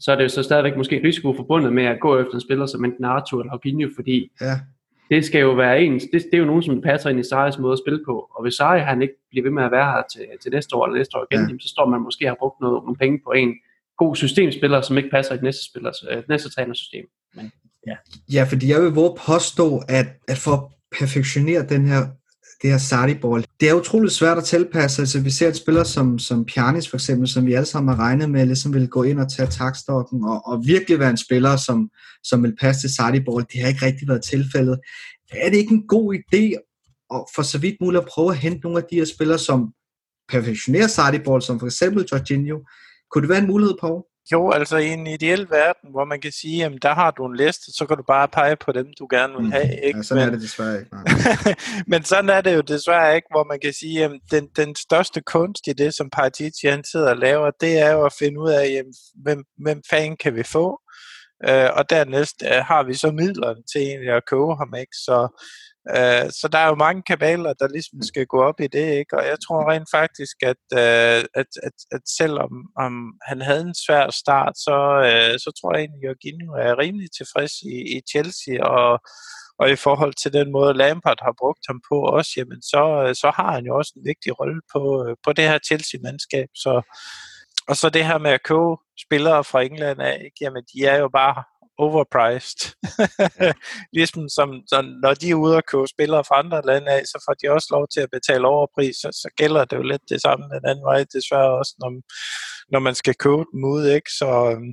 så er det jo så stadigvæk måske risiko forbundet med at gå efter en spiller som enten Arthur eller Jorginho, fordi ja. det skal jo være en, det, det er jo nogen, som passer ind i Sarris måde at spille på. Og hvis Sarri han ikke bliver ved med at være her til, til næste år eller næste år igen, ja. så står man måske har brugt noget, nogle penge på en god systemspiller, som ikke passer i den næste, spillers, øh, næste trænersystem. Men, ja. ja, fordi jeg vil våge påstå, at, at for at perfektionere den her det her Sarri-ball. Det er utroligt svært at tilpasse. Altså, vi ser et spiller som, som Pjanis for eksempel, som vi alle sammen har regnet med, ligesom vil gå ind og tage takstokken og, og virkelig være en spiller, som, som vil passe til Sarri-ball. Det har ikke rigtig været tilfældet. Er det ikke en god idé og for så vidt muligt at prøve at hente nogle af de her spillere, som perfektionerer Sarri-ball, som for eksempel Jorginho, kunne det være en mulighed, på? Jo, altså i en ideel verden, hvor man kan sige, at der har du en liste, så kan du bare pege på dem, du gerne vil mm. have. Ikke? Ja, sådan Men, er det desværre ikke. [LAUGHS] Men sådan er det jo desværre ikke, hvor man kan sige, at den, den største kunst i det, som Paratici han sidder og laver, det er jo at finde ud af, jamen, hvem, hvem fanden kan vi få? Uh, og dernæst uh, har vi så midlerne til egentlig at købe ham, ikke? Så Uh, så der er jo mange kabaler, der ligesom skal gå op i det, ikke? og jeg tror rent faktisk, at, uh, at, at, at selvom om han havde en svær start, så, uh, så tror jeg egentlig, at Jorginho er rimelig tilfreds i, i Chelsea, og, og i forhold til den måde, Lampard har brugt ham på også, jamen så, så har han jo også en vigtig rolle på, på det her Chelsea-mandskab. Så, og så det her med at købe spillere fra England af, ikke? jamen de er jo bare overpriced. [LAUGHS] ligesom som, som, når de er ude og købe spillere fra andre lande af, så får de også lov til at betale overpris, så, så gælder det jo lidt det samme den anden vej, desværre også, når, når man skal købe dem ud, ikke? Så, øhm,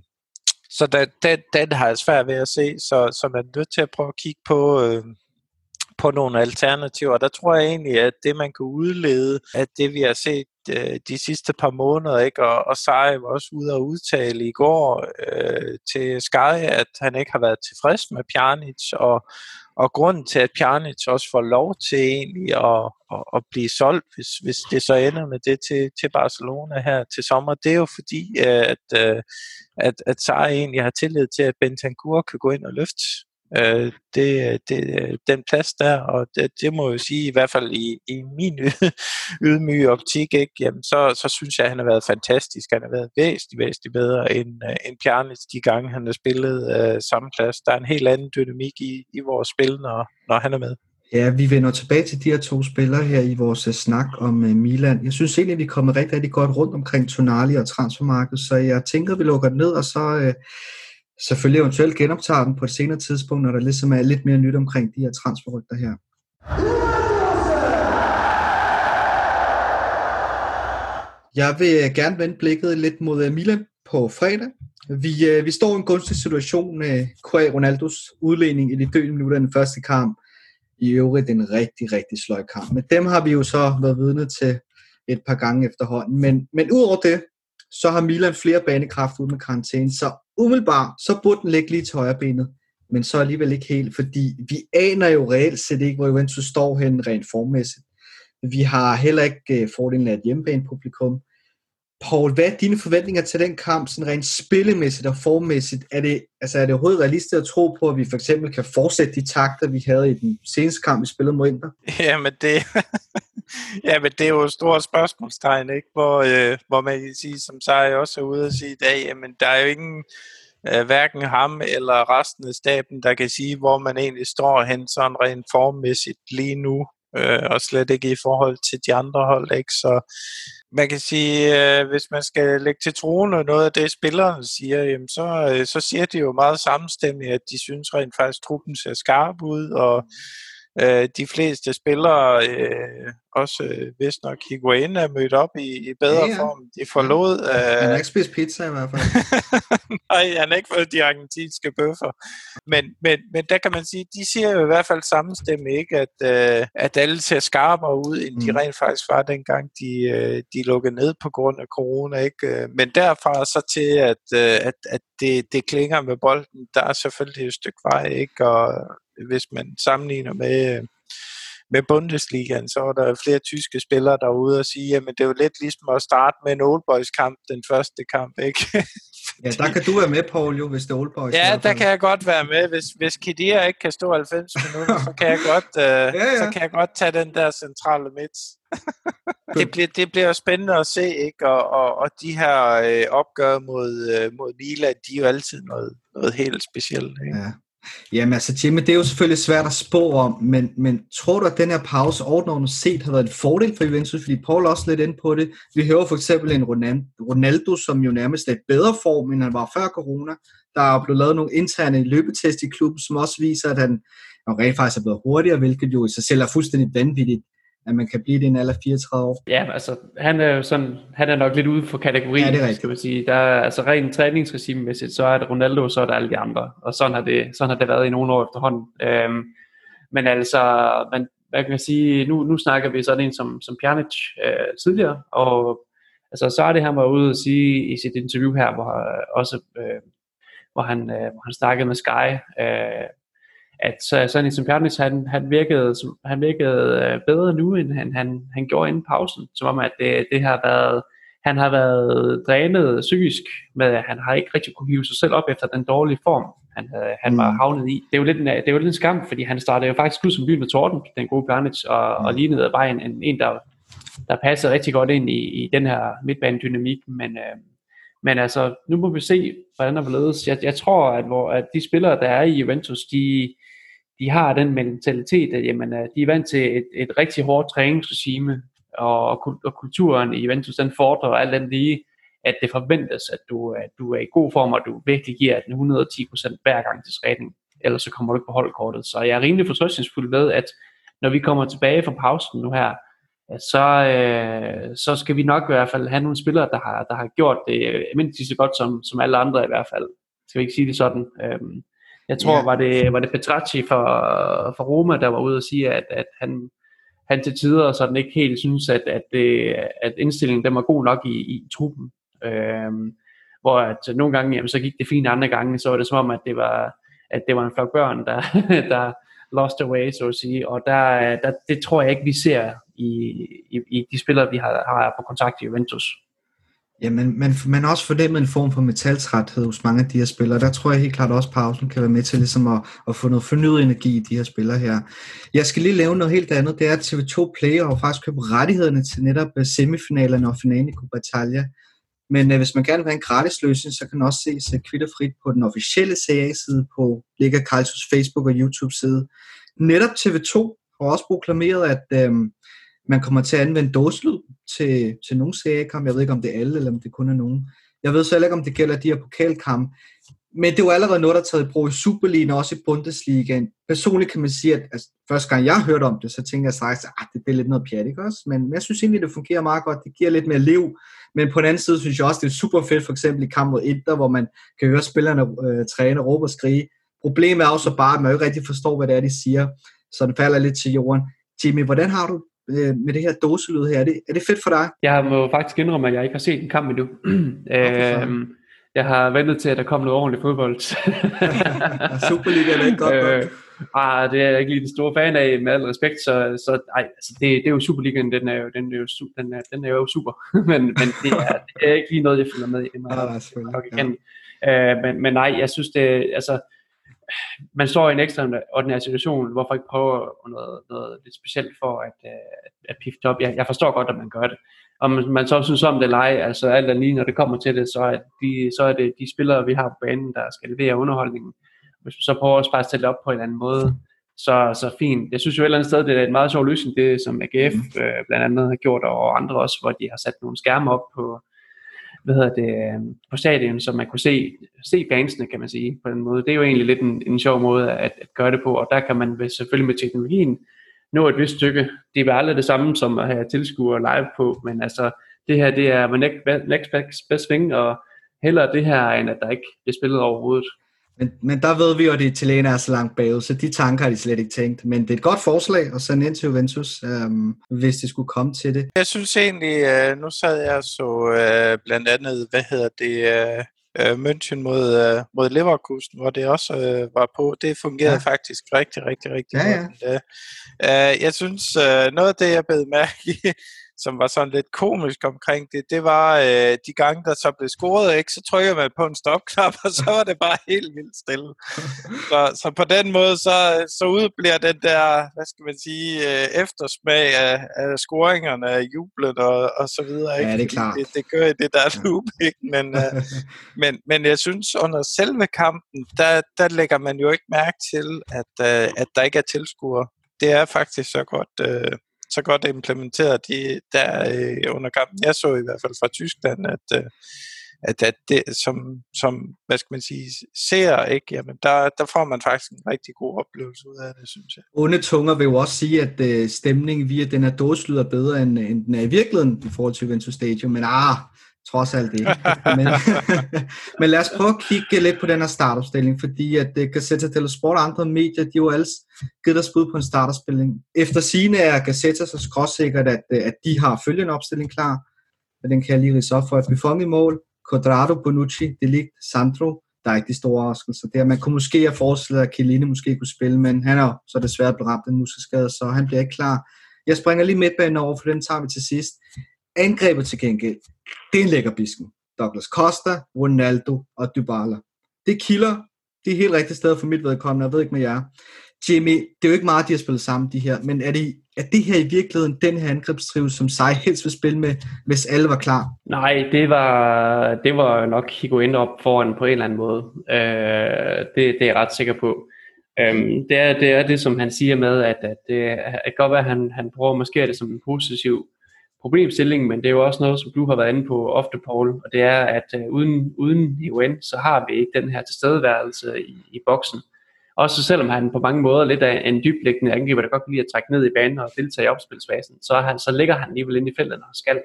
så den, den, den har jeg svært ved at se, så, så man er nødt til at prøve at kigge på, øh, på nogle alternativer. Der tror jeg egentlig, at det man kan udlede, at det vi har set øh, de sidste par måneder, ikke? og, og Sarri var også ude og udtale i går øh, til Sky, at han ikke har været tilfreds med Pjanic, og, og grunden til, at Pjanic også får lov til egentlig at, at, at blive solgt, hvis, hvis det så ender med det til, til Barcelona her til sommer, det er jo fordi, øh, at, øh, at, at Sarri egentlig har tillid til, at Bentancur kan gå ind og løfte øh, det, det, den plads der, og det, det må jeg jo sige, i hvert fald i, i min [LAUGHS] ydmyge optik, ikke? Jamen, så, så synes jeg, at han har været fantastisk. Han har været væsentligt, væsentligt bedre end, uh, end Pjarnis de gange, han har spillet øh, samme plads. Der er en helt anden dynamik i, i vores spil, når, når han er med. Ja, vi vender tilbage til de her to spillere her i vores uh, snak om uh, Milan. Jeg synes egentlig, at vi er kommet rigtig, rigtig godt rundt omkring Tonali og transfermarkedet, så jeg tænker, at vi lukker ned, og så uh, selvfølgelig eventuelt genoptager dem på et senere tidspunkt, når der ligesom er lidt mere nyt omkring de her transferrygter her. Jeg vil øh, gerne vende blikket lidt mod øh, Milan på fredag. Vi, øh, vi står i en gunstig situation med Kua Ronaldos udlægning i de døende minutter af den første kamp. I øvrigt en rigtig, rigtig sløj kamp. Men dem har vi jo så været vidne til et par gange efterhånden. Men, men udover det, så har Milan flere banekraft ud med karantæne, så umiddelbart, så burde den ligge lige til højre benet, men så alligevel ikke helt, fordi vi aner jo reelt set ikke, hvor Juventus står hen rent formmæssigt. Vi har heller ikke øh, fordelen af et hjemmebanepublikum. Paul, hvad er dine forventninger til den kamp, sådan rent spillemæssigt og formmæssigt? Er det, altså er det overhovedet realistisk at tro på, at vi for eksempel kan fortsætte de takter, vi havde i den seneste kamp, vi spillede mod Inter? [LAUGHS] Jamen det, [LAUGHS] jamen det er jo et stort spørgsmålstegn, ikke? Hvor, øh, hvor man kan sige, som jeg også er ude at sige i dag, jamen der er jo ingen, øh, hverken ham eller resten af staben, der kan sige, hvor man egentlig står hen sådan rent formmæssigt lige nu, øh, og slet ikke i forhold til de andre hold, ikke? Så man kan sige, øh, hvis man skal lægge til troende noget af det, spillerne siger, jamen så, øh, så siger de jo meget samstemmigt, at de synes rent faktisk, at truppen ser skarp ud, og øh, de fleste spillere, øh, også øh, vist nok Higuain er mødt op i, i bedre Ja, ja, form. De forlod... Han har Øh, ikke spist pizza i hvert fald. [LAUGHS] nej, han har ikke fået de argentinske bøffer. Men, men, men der kan man sige, de siger jo i hvert fald samme stemme, ikke? At, øh, at alle ser skarpere ud, end de Mm. rent faktisk var, dengang de, øh, de lukkede ned på grund af corona. Ikke? Øh, Men derfra så til, at, øh, at, at det, det klinger med bolden, der er selvfølgelig et stykke vej. Ikke? Og hvis man sammenligner med... med Bundesligaen, så var der flere tyske spillere derude og sige, jamen det er jo lidt ligesom at starte med en Old Boys kamp, den første kamp, ikke? Ja, der kan du være med, Paul, jo, hvis det er Old Boys. Ja, der kan jeg godt være med. Hvis, hvis Kidia ikke kan stå 90 minutter, så kan jeg [LAUGHS] godt, øh, ja, ja. Så kan jeg godt tage den der centrale midt. [LAUGHS] det, bliver, det bliver spændende at se, ikke? Og, og, og de her øh, opgør mod, øh, mod Milan, de er jo altid noget, noget helt specielt. Ikke? Ja. Jamen altså, Jimmy, det er jo selvfølgelig svært at spå om, men, men tror du, at den her pause overordnet set har været en fordel for Juventus? Fordi Paul er også lidt inde på det. Vi hører for eksempel en Ronaldo, som jo nærmest er i bedre form, end han var før corona. Der er blevet lavet nogle interne løbetest i klubben, som også viser, at han jo rent faktisk er blevet hurtigere, hvilket jo i sig selv er fuldstændig vanvittigt, at man kan blive det i en alder af 34 år. Ja, altså, han er jo sådan, han er nok lidt ude for kategorien, Ja, det er rigtigt. skal man sige. Der er, altså rent træningsregimemæssigt, så er det Ronaldo, så er der alle de andre. Og sådan har det, sådan har det været i nogle år efterhånden. Øhm, men altså, man, hvad kan man sige, nu, nu snakker vi sådan en som, som Pjanic øh, tidligere, og altså, så er det, han var ude at sige i sit interview her, hvor, øh, også, øh, hvor, han, øh, hvor han snakkede med Sky, øh, at så, sådan en som Pjanic, han, han virkede, som- han virkede øh, bedre nu, end han, han, han gjorde inden pausen. Som om, at det, det har været, han har været drænet psykisk, med at han har ikke rigtig kunne hive sig selv op efter den dårlige form, han, havde, han var Mm. havnet i. Det er jo lidt en, det er jo lidt en skam, fordi han startede jo faktisk ud som lyn med torden, den gode Pjanic, og, og lignede bare en, en, en der, der passede rigtig godt ind i, i den her midtbanedynamik, men, øh, men altså, nu må vi se, hvordan der hvorledes. Jeg, jeg tror, at, hvor, at de spillere, der er i Juventus, de, de har den mentalitet, at jamen, øh, de er vant til et, et rigtig hårdt træningsregime, og, og, kulturen i Juventus, den fordrer alt den lige, at det forventes, at du, at du er i god form, og du virkelig giver den 110% hver gang til træning, ellers så kommer du ikke på holdkortet. Så jeg er rimelig fortrøstningsfuld med, at når vi kommer tilbage fra pausen nu her, så, øh, så skal vi nok i hvert fald have nogle spillere, der har, der har gjort det øh, mindst lige så godt som, som alle andre i hvert fald. Skal vi ikke sige det sådan? Øhm, jeg tror, Ja. var, det, var det Petracci for, for Roma, der var ude og sige, at, at han, han til tider sådan ikke helt synes, at, at, det, at indstillingen den var god nok i, i truppen. Øhm, hvor at nogle gange, jamen, så gik det fint, andre gange, så var det som om, at det var, at det var en flok børn, der, [LAUGHS] der lost away, så at sige. Og der, der, det tror jeg ikke, vi ser i, i, i de spillere, vi har, har på kontakt i Juventus. Ja, men man, man også fornemmet en form for metaltræthed hos mange af de her spillere. Der tror jeg helt klart også, at pausen kan være med til ligesom at, at få noget fornyet energi i de her spillere her. Jeg skal lige lave noget helt andet. Det er, at TV2 Play har faktisk købt rettighederne til netop øh, semifinalerne og finalen i Copa Italia. Men øh, hvis man gerne vil have en gratis løsning, så kan man også se sig øh, kvitterfrit på den officielle CA-side på Liga Calcius Facebook og YouTube-side. Netop TV2 har også proklameret, at øh, man kommer til at anvende dåselyd til, til nogle seriekamp. Jeg ved ikke, om det er alle, eller om det kun er nogen. Jeg ved så heller ikke, om det gælder de her pokalkamp. Men det er jo allerede noget, der er taget i brug i Superligaen og også i Bundesligaen. Personligt kan man sige, at altså, første gang jeg hørte om det, så tænkte jeg straks, at det, det er lidt noget pjat, ikke også? Men, men jeg synes egentlig, det fungerer meget godt. Det giver lidt mere liv. Men på den anden side synes jeg også, det er super fedt, for eksempel i kamp mod Inter, hvor man kan høre spillerne øh, træne, råbe og skrige. Problemet er også bare, at man jo ikke rigtig forstår, hvad det er, de siger. Så den falder lidt til jorden. Jimmy, hvordan har du øh, med det her dåselyd her? Er det, er det fedt for dig? Jeg må faktisk indrømme, at jeg ikke har set en kamp endnu. [CLEARS THROAT] øhm, jeg har ventet til, at der kom noget ordentligt fodbold. [LAUGHS] Superligaen er ikke godt nok. øh, ah, det er jeg ikke lige den store fan af, med al respekt, så, så ej, altså det, det er jo Superligaen, den er jo, den er jo, den er, den er jo super, [LAUGHS] men, men det, er, det er ikke lige noget, jeg følger med i. Nok- selvfølgelig. Ja. Øh, men, men nej, jeg synes det, altså, man står i en ekstraordinær situation, hvorfor ikke prøve noget, noget lidt specielt for at, øh, at pifte op. Jeg, jeg forstår godt, at man gør det. Om man, man så synes om det eller ej, altså alt er lige, når det kommer til det, så er, de, så er det de spillere, vi har på banen, der skal levere underholdningen. Hvis vi så prøver at bare stille det op på en eller anden måde, så, så fint. Jeg synes jo et eller andet sted, det er en meget sjov løsning, det som AGF øh, blandt andet har gjort, og andre også, hvor de har sat nogle skærme op på, hvad hedder det, på stadion, så man kunne se, se fansene, kan man sige, på den måde. Det er jo egentlig lidt en, en sjov måde at, at gøre det på, og der kan man selvfølgelig med teknologien nå et vist stykke. Det er aldrig det samme som at have tilskuere live på, men altså, det her, det er next, next best thing, og hellere det her, end at der ikke bliver spillet overhovedet. Men, men der ved vi jo, at Italiener er så langt bagud, så de tanker har de slet ikke tænkt. Men det er et godt forslag at sende ind til Juventus, øhm, hvis det skulle komme til det. Jeg synes egentlig, øh, nu sad jeg så øh, blandt andet, hvad hedder det, øh, øh, München mod, øh, mod Leverkusen, hvor det også øh, var på. Det fungerede ja. faktisk rigtig, rigtig, rigtig ja, godt. Ja. Øh, jeg synes, øh, noget af det, jeg bed mærke i, som var sådan lidt komisk omkring det, det var øh, de gange, der så blev scoret, ikke, så trykker man på en stopknap, og så var det bare helt vildt stille. Så, så på den måde, så, så udbliver den der, hvad skal man sige, øh, eftersmag af, af scoringerne, af jublet og, og så videre. Ikke? Ja, det er klart. Det, det gør det der loop, ikke? Men, øh, [LAUGHS] men, men jeg synes, under selve kampen, der, der lægger man jo ikke mærke til, at, øh, at der ikke er tilskuere. Det er faktisk så godt... Øh, så godt implementeret de, der øh, under kampen. Jeg så i hvert fald fra Tyskland, at, øh, at, at det, som, som, hvad skal man sige, ser, ikke, jamen der, der får man faktisk en rigtig god oplevelse ud af det, synes jeg. Onde tunger vil jo også sige, at øh, stemningen via den her dåselyd er bedre, end, end den er i virkeligheden i forhold til Juventus Stadium, men ah, trods alt ikke. men, [LAUGHS] men lad os prøve at kigge lidt på den her startopstilling, fordi at øh, uh, Gazzetta dello Sport og andre medier, de har jo alle givet deres bud på en startopstilling. Efter sine er Gazzetta så skråsikkert, at, uh, at de har følgende opstilling klar, og den kan jeg lige rise op for. Buffon i mål, Quadrado, Bonucci, Delict, Sandro, der er ikke de store overraskelser der. Man kunne måske have forestillet, at Chiellini måske kunne spille, men han er så desværre blevet ramt af en muskelskade, så han bliver ikke klar. Jeg springer lige midtbanen over, for den tager vi til sidst. Angrebet til gengæld, det er en bisken. Douglas Costa, Ronaldo og Dybala. Det kilder, det er helt rigtigt sted for mit vedkommende, jeg ved ikke med jer. Jimmy, det er jo ikke meget, de har spillet sammen, de her, men er det, er det her i virkeligheden den her angrebstrive, som Sai helst vil spille med, hvis alle var klar? Nej, det var, det var nok Higuain op foran på en eller anden måde. Øh, det, det er jeg ret sikker på. Øhm, det, er, det er det, som han siger med, at, at det at godt være, at han, han prøver måske det som en positiv problemstilling, men det er jo også noget, som du har været inde på ofte, Paul, og det er, at øh, uden, uden UN, så har vi ikke den her tilstedeværelse i, i boksen. Også selvom han på mange måder lidt af en dyblæggende angriber, der godt kan lide at trække ned i banen og deltage i opspilsfasen, så, han, så ligger han alligevel inde i feltet, når han skal.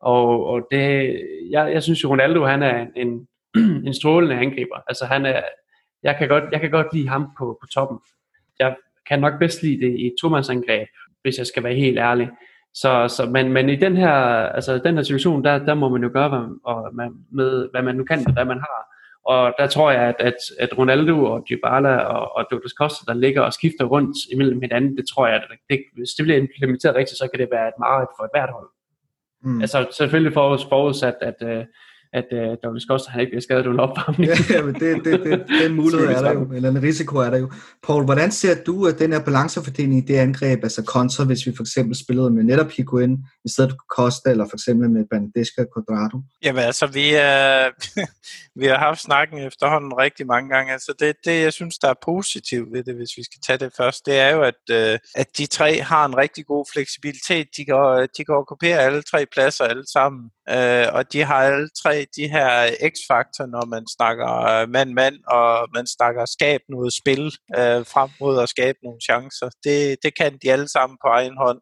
Og, og det, jeg, jeg synes jo, Ronaldo han er en, [CLEARS THROAT] en strålende angriber. Altså han er, jeg kan godt, jeg kan godt lide ham på, på toppen. Jeg kan nok bedst lide det i et angreb, hvis jeg skal være helt ærlig. Så, så men, men i den her, altså, den her situation, der, der må man jo gøre, hvad, og man, med, hvad man nu kan, hvad man har. Og der tror jeg, at, at, at Ronaldo og Dybala og, og Douglas Costa, der ligger og skifter rundt imellem hinanden, det tror jeg, at det, hvis det bliver implementeret rigtigt, så kan det være et meget for et hvert hold. Mm. Altså selvfølgelig forudsat, at, at, at uh, Douglas Costa han ikke bliver skadet under opvarmning. ja, men det, det, det, [LAUGHS] den mulighed er der jo, eller en risiko er der jo. Paul, hvordan ser du, at den her balancefordeling i det angreb, altså kontra, hvis vi for eksempel spillede med netop Higuain, i stedet for Costa, eller for eksempel med Bandesca og Quadrado? Jamen altså, vi, øh, [LAUGHS] vi har haft snakken efterhånden rigtig mange gange. Altså det, det, jeg synes, der er positivt ved det, hvis vi skal tage det først, det er jo, at, øh, at de tre har en rigtig god fleksibilitet. De kan, de kan okkupere alle tre pladser alle sammen, øh, og de har alle tre de her x-faktor, når man snakker øh, mand-mand, og man snakker skab noget spil øh, frem mod at skabe nogle chancer. Det, det kan de alle sammen på egen hånd.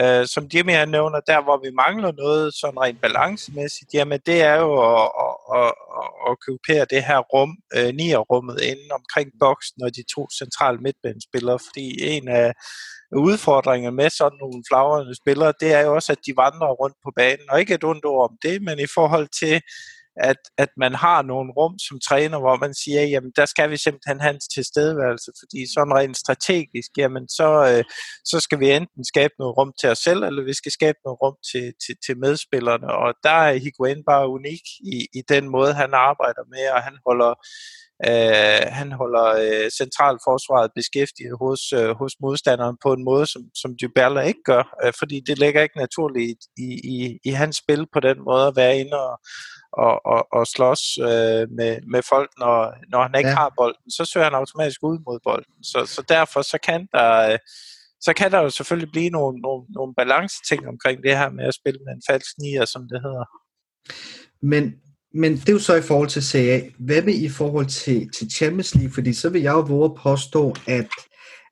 Øh, som Jimmy han nævner, der hvor vi mangler noget sådan rent balancemæssigt, jamen det er jo at, at, at, at okkupere det her rum, øh, nierrummet inden omkring boksen og de to centrale midtbanespillere, fordi en af udfordringerne med sådan nogle flagrende spillere, det er jo også, at de vandrer rundt på banen, og ikke et ondt ord om det, men i forhold til, at, at man har nogle rum som træner, hvor man siger, jamen der skal vi simpelthen have hans tilstedeværelse, fordi sådan rent strategisk, jamen så, øh, så skal vi enten skabe noget rum til os selv, eller vi skal skabe noget rum til, til, til medspillerne, og der er Higuain bare unik i, i den måde, han arbejder med, og han holder Øh, han holder øh, centralforsvaret beskæftiget hos, øh, hos modstanderen på en måde, som, som Dybala ikke gør, øh, fordi det ligger ikke naturligt i, i, i hans spil på den måde at være inde og, og, og, og slås øh, med, med folk, når, når han ikke ja. har bolden, så søger han automatisk ud mod bolden. Så, så derfor så kan der... Øh, så kan der jo selvfølgelig blive nogle, nogle, nogle balance ting omkring det her med at spille med en falsk nier, som det hedder. Men men det er jo så i forhold til CA. Hvad med i forhold til, til Champions League? Fordi så vil jeg jo våge at påstå, at,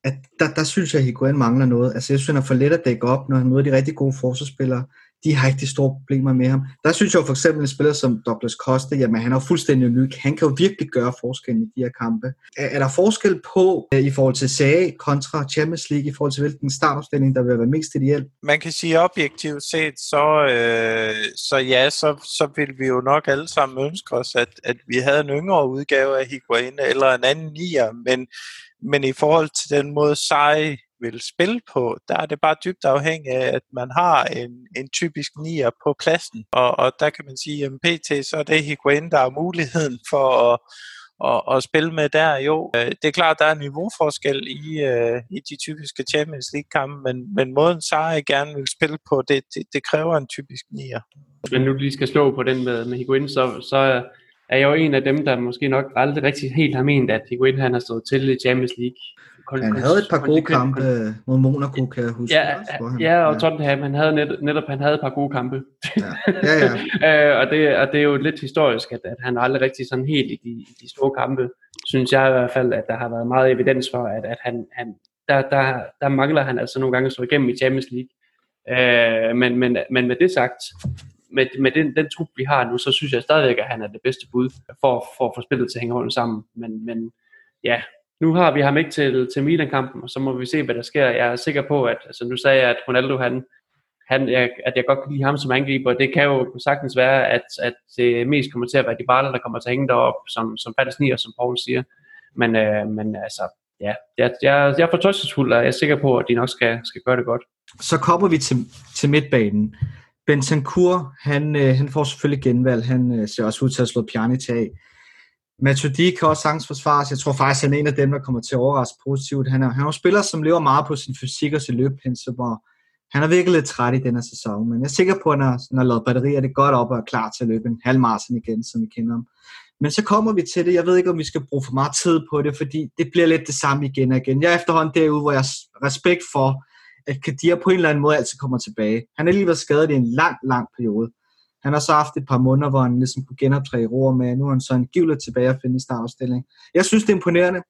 at der, der synes jeg, at Higuain mangler noget. Altså, jeg synes, han er for let at dække op, når han møder de rigtig gode forsvarsspillere de har ikke de store problemer med ham. Der synes jeg jo for eksempel en spiller som Douglas Costa, jamen han er jo fuldstændig unik. Han kan jo virkelig gøre forskel i de her kampe. Er, er der forskel på øh, i forhold til SAG kontra Champions League, i forhold til hvilken startopstilling, der vil være mest ideel? Man kan sige objektivt set, så, øh, så ja, så, så vil vi jo nok alle sammen ønske os, at, at vi havde en yngre udgave af Higuain eller en anden nier, men men i forhold til den måde Sai vil spille på, der er det bare dybt afhængigt af, at man har en, en typisk nier på pladsen. Og, og der kan man sige, at PT, så er det Higuain, der er muligheden [LAUGHS] for at, at, at spille med der. Jo, øh, det er klart, der er en niveauforskel i, uh, i de typiske Champions League-kampe, men, men måden Sarri gerne vil spille på, det, det, det kræver en typisk nier. Men nu lige skal slå på den med, med Higuain, så, så er jeg jo en af dem, der måske nok aldrig rigtig helt har ment, at Higuain han har stået til i Champions League han havde et par gode kampe mod Monaco, kan jeg huske. Ja, også, ja og Tottenham, han havde net, netop han havde et par gode kampe. Ja, ja. ja. [LAUGHS] øh, og, det, og det er jo lidt historisk, at, at han aldrig rigtig sådan helt i de, i de store kampe, synes jeg i hvert fald, at der har været meget evidens for, at, at han, han der, der, der mangler han altså nogle gange at stå igennem i Champions League. Øh, men, men, men med det sagt, med, med den, den trup, vi har nu, så synes jeg stadigvæk, at han er det bedste bud for, for at få spillet til at hænge sammen. Men, men ja, nu har vi ham ikke til, til Milan-kampen, og så må vi se, hvad der sker. Jeg er sikker på, at altså, nu sagde jeg, at Ronaldo, han, han, at jeg godt kan lide ham som angriber. Det kan jo sagtens være, at, at det mest kommer til at være de baller, der kommer til at hænge derop, som, som falder sniger, som Paul siger. Men, øh, men altså, ja, jeg, jeg, jeg er fortrøstningsfuld, og jeg er sikker på, at de nok skal, skal gøre det godt. Så kommer vi til, til midtbanen. Bentancur, han, øh, han får selvfølgelig genvalg. Han øh, ser også ud til at slå Pjanic af. Matuidi kan også sagtens forsvares. Jeg tror faktisk, han er en af dem, der kommer til at overraske positivt. Han er, han er en spiller, som lever meget på sin fysik og sin løbpense, hvor han er virkelig lidt træt i denne sæson, men jeg er sikker på, at når han har lavet batterier, det godt op og er klar til at løbe en halv igen, som vi kender ham. Men så kommer vi til det. Jeg ved ikke, om vi skal bruge for meget tid på det, fordi det bliver lidt det samme igen og igen. Jeg er efterhånden derude, hvor jeg har respekt for, at Kadir på en eller anden måde altid kommer tilbage. Han er lige været skadet i en lang, lang periode. Han har så haft et par måneder, hvor han ligesom kunne genoptræde ro med. Nu er han så en tilbage at finde i. Jeg synes, det er imponerende.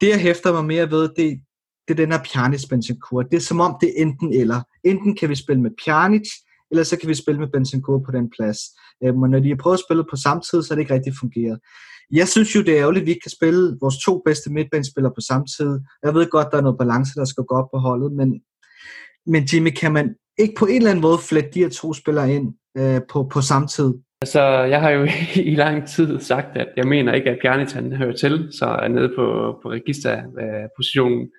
Det, jeg hæfter mig mere ved, det, det er den her Pjanic Bentancur. Det er som om, det er enten eller. Enten kan vi spille med Pjanic, eller så kan vi spille med Bentancur på den plads. Øhm, men når de har prøvet at spille på samme tid, så er det ikke rigtig fungeret. Jeg synes jo, det er ærgerligt, at vi ikke kan spille vores to bedste midtbanespillere på samme tid. Jeg ved godt, der er noget balance, der skal gå op på holdet, men, men Jimmy, kan man ikke på en eller anden måde flette de her to spillere ind øh, på, på samme tid? Altså, jeg har jo [LAUGHS] i lang tid sagt, at jeg mener ikke, at Pjanic han hører til, så er nede på, på registerpositionen.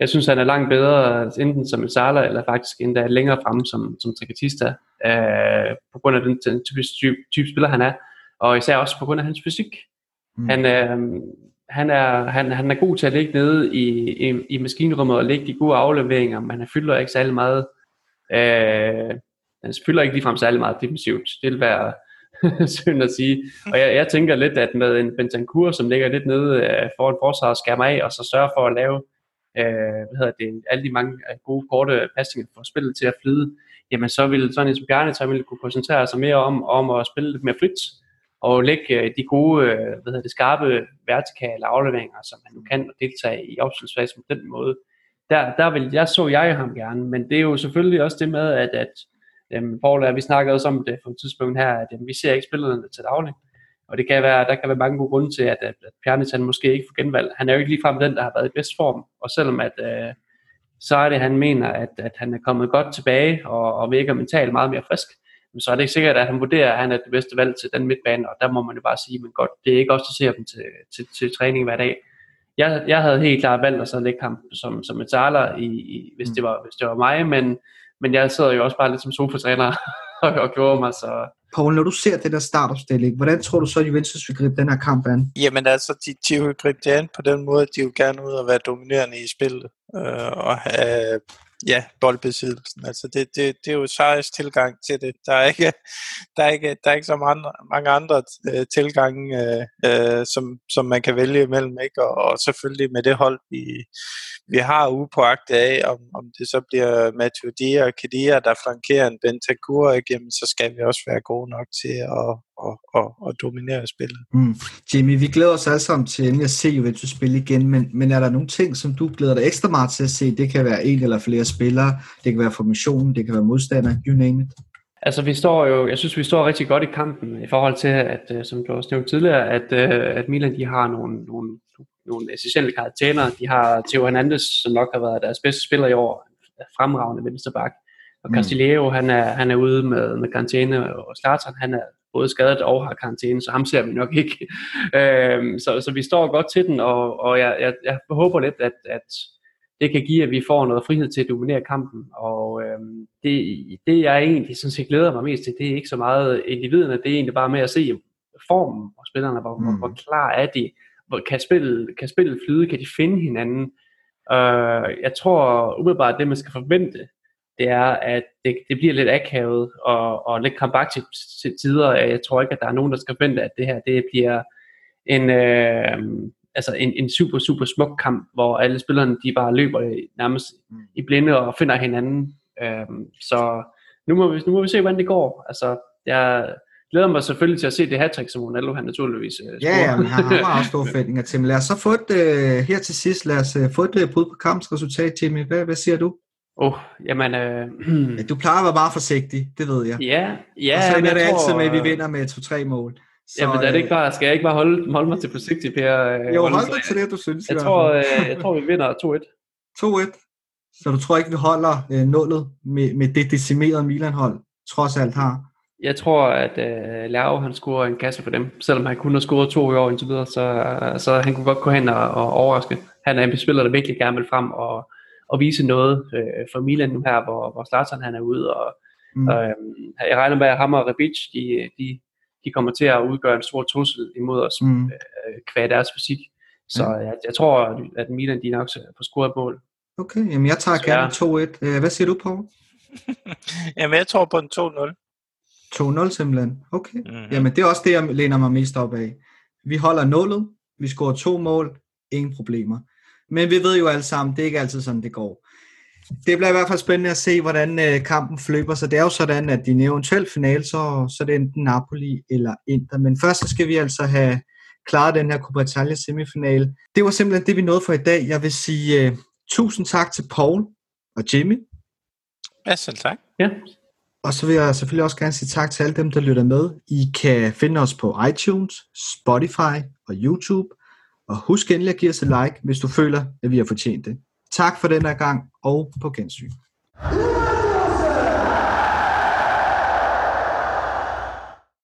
Jeg synes, han er langt bedre, enten som en Sala, eller faktisk endda længere fremme som, som Tricatista, øh, på grund af den, den type, type, type spiller, han er, og især også på grund af hans fysik. Mm. Han, øh, han, er, han, han er god til at ligge nede i, i, i maskinrummet og lægge de gode afleveringer, men han fylder ikke særlig meget Øh, han spiller ikke ligefrem særlig meget defensivt. Det vil være [LAUGHS] synd at sige. Og jeg, jeg tænker lidt, at med en Bentancur, som ligger lidt nede øh, foran forsvaret, skærmer af, og så sørger for at lave øh, hvad hedder det, alle de mange øh, gode korte pasninger for spillet til at flyde, jamen så vil sådan en som Bjarne så ville kunne koncentrere sig mere om, om at spille lidt mere frit, og lægge øh, de gode, øh, hvad hedder det, skarpe vertikale afleveringer, som han nu kan deltage i opspilsfasen på den måde der, der vil, jeg så jeg ham gerne, men det er jo selvfølgelig også det med, at, at øhm, Paul, vi snakkede også om det på et tidspunkt her, at øhm, vi ser ikke spillerne til daglig. Og det kan være, der kan være mange gode grunde til, at, at, Pjernis han måske ikke får genvalg. Han er jo ikke ligefrem den, der har været i bedst form. Og selvom at, øh, så er det, han mener, at, at han er kommet godt tilbage og, og virker mentalt meget mere frisk, men så er det ikke sikkert, at han vurderer, at han er det bedste valg til den midtbane, og der må man jo bare sige, men godt, det er ikke os, der ser dem til, til, til træning hver dag jeg, jeg havde helt klart valgt at så lægge ham som, som et saler, i, i, hvis, det var, hvis det var mig, men, men jeg sidder jo også bare lidt som sofa-træner [LAUGHS] og, og gjorde mig, så... Paul, når du ser det der startopstilling, hvordan tror du så, at Juventus vil gribe den her kamp an? Jamen altså, de, de vil gribe det an på den måde, at de vil gerne ud og være dominerende i spillet, øh, og have ja, boldbesiddelsen. Altså det, det, det er jo Sarris tilgang til det. Der er ikke, [LAUGHS] der er ikke, der er ikke så mange andre, mange andre øh, tilgange, øh, øh, som, som man kan vælge imellem. Ikke? Og, og selvfølgelig med det hold, vi, vi har upåagtet af, om, om det så bliver Mathieu Dia og Kedia, der flankerer en Bentancur, jamen, så skal vi også være gode nok til at, og, og, og dominere spillet. Mm. Jimmy, vi glæder os alle sammen til endelig at se Juventus spille igen, men, men er der nogle ting, som du glæder dig ekstra meget til at se? Det kan være en eller flere spillere, det kan være formationen, det kan være modstander, you name it. Altså vi står jo, jeg synes vi står rigtig godt i kampen i forhold til, at øh, som du også nævnte tidligere, at, øh, at Milan de har nogle, nogle, nogle essentielle karakterer. De har Theo Hernandez, som nok har været deres bedste spiller i år, fremragende venstreback. Og Castillejo, han er, han er ude med, med karantæne, og Slatern, han er både skadet og har karantæne, så ham ser vi nok ikke. øhm, så, så vi står godt til den, og, og jeg, jeg, jeg håber lidt, at, at det kan give, at vi får noget frihed til at dominere kampen. Og øhm, det, det, jeg egentlig sådan set glæder mig mest til, det er ikke så meget individerne, det er egentlig bare med at se formen og spillerne, hvor, mm. hvor klar er de, hvor, kan, spillet, kan spillet flyde, kan de finde hinanden. Øh, jeg tror umiddelbart, at det man skal forvente, det er, at det, det bliver lidt akavet og, og lidt krampagtigt til tider. Jeg tror ikke, at der er nogen, der skal forvente, at det her det bliver en, øh, altså en, en super, super smuk kamp, hvor alle spillerne de bare løber nærmest i blinde og finder hinanden. Øh, så nu må, vi, nu må vi se, hvordan det går. Altså, jeg glæder mig selvfølgelig til at se det hat som Ronaldo han naturligvis øh, Ja, ja, han har også store [LAUGHS] forventninger til. Men lad os så få et, øh, her til sidst, lad os øh, få et øh, bud på kampsresultat, Timmy. Hvad, hvad siger du? Åh, oh, jamen... Øh, du plejer at være meget forsigtig, det ved jeg. Ja, ja. Og så er det altid med, at vi vinder med 2-3 mål. Så, jamen, er det ikke bare, skal jeg ikke bare holde, holde mig til forsigtig, Per? Øh, jo, hold dig til det, du synes. Jeg, tror, øh, jeg tror, vi vinder 2-1. 2-1. Så du tror ikke, vi holder øh, nullet med, med det decimerede Milan-hold, trods alt har? Jeg tror, at øh, Lau, han scorer en kasse for dem. Selvom han kun har scoret to i år indtil videre, så, øh, så han kunne godt gå hen og, og overraske. Han er en spiller, der virkelig gerne vil frem og, at vise noget øh, for Milan nu her, hvor, hvor Zlatan han er ude, og mm. øh, jeg regner med, at ham og Rebic, de, de, de kommer til at udgøre en stor trussel imod os, mm. øh, kvad deres fysik. Så ja. jeg, jeg tror, at Milan de nok får scoret et mål. Okay, jamen jeg tager gerne 2-1. Øh, hvad siger du, på? [LAUGHS] jamen jeg tror på en 2-0. 2-0 simpelthen. Okay. Mm-hmm. Jamen det er også det, jeg læner mig mest op af. Vi holder nullet, vi scorer to mål, ingen problemer. Men vi ved jo alle sammen, det er ikke altid sådan, det går. Det bliver i hvert fald spændende at se, hvordan øh, kampen flyber. Så det er jo sådan, at i en eventuel finale, så, så er det enten Napoli eller Inter. Men først så skal vi altså have klaret den her Coppa Italia semifinale. Det var simpelthen det, vi nåede for i dag. Jeg vil sige uh, tusind tak til Paul og Jimmy. Ja, selv tak. Ja. Og så vil jeg selvfølgelig også gerne sige tak til alle dem, der lytter med. I kan finde os på iTunes, Spotify og YouTube. Og husk endelig at give os et like, hvis du føler, at vi har fortjent det. Tak for den her gang, og på gensyn.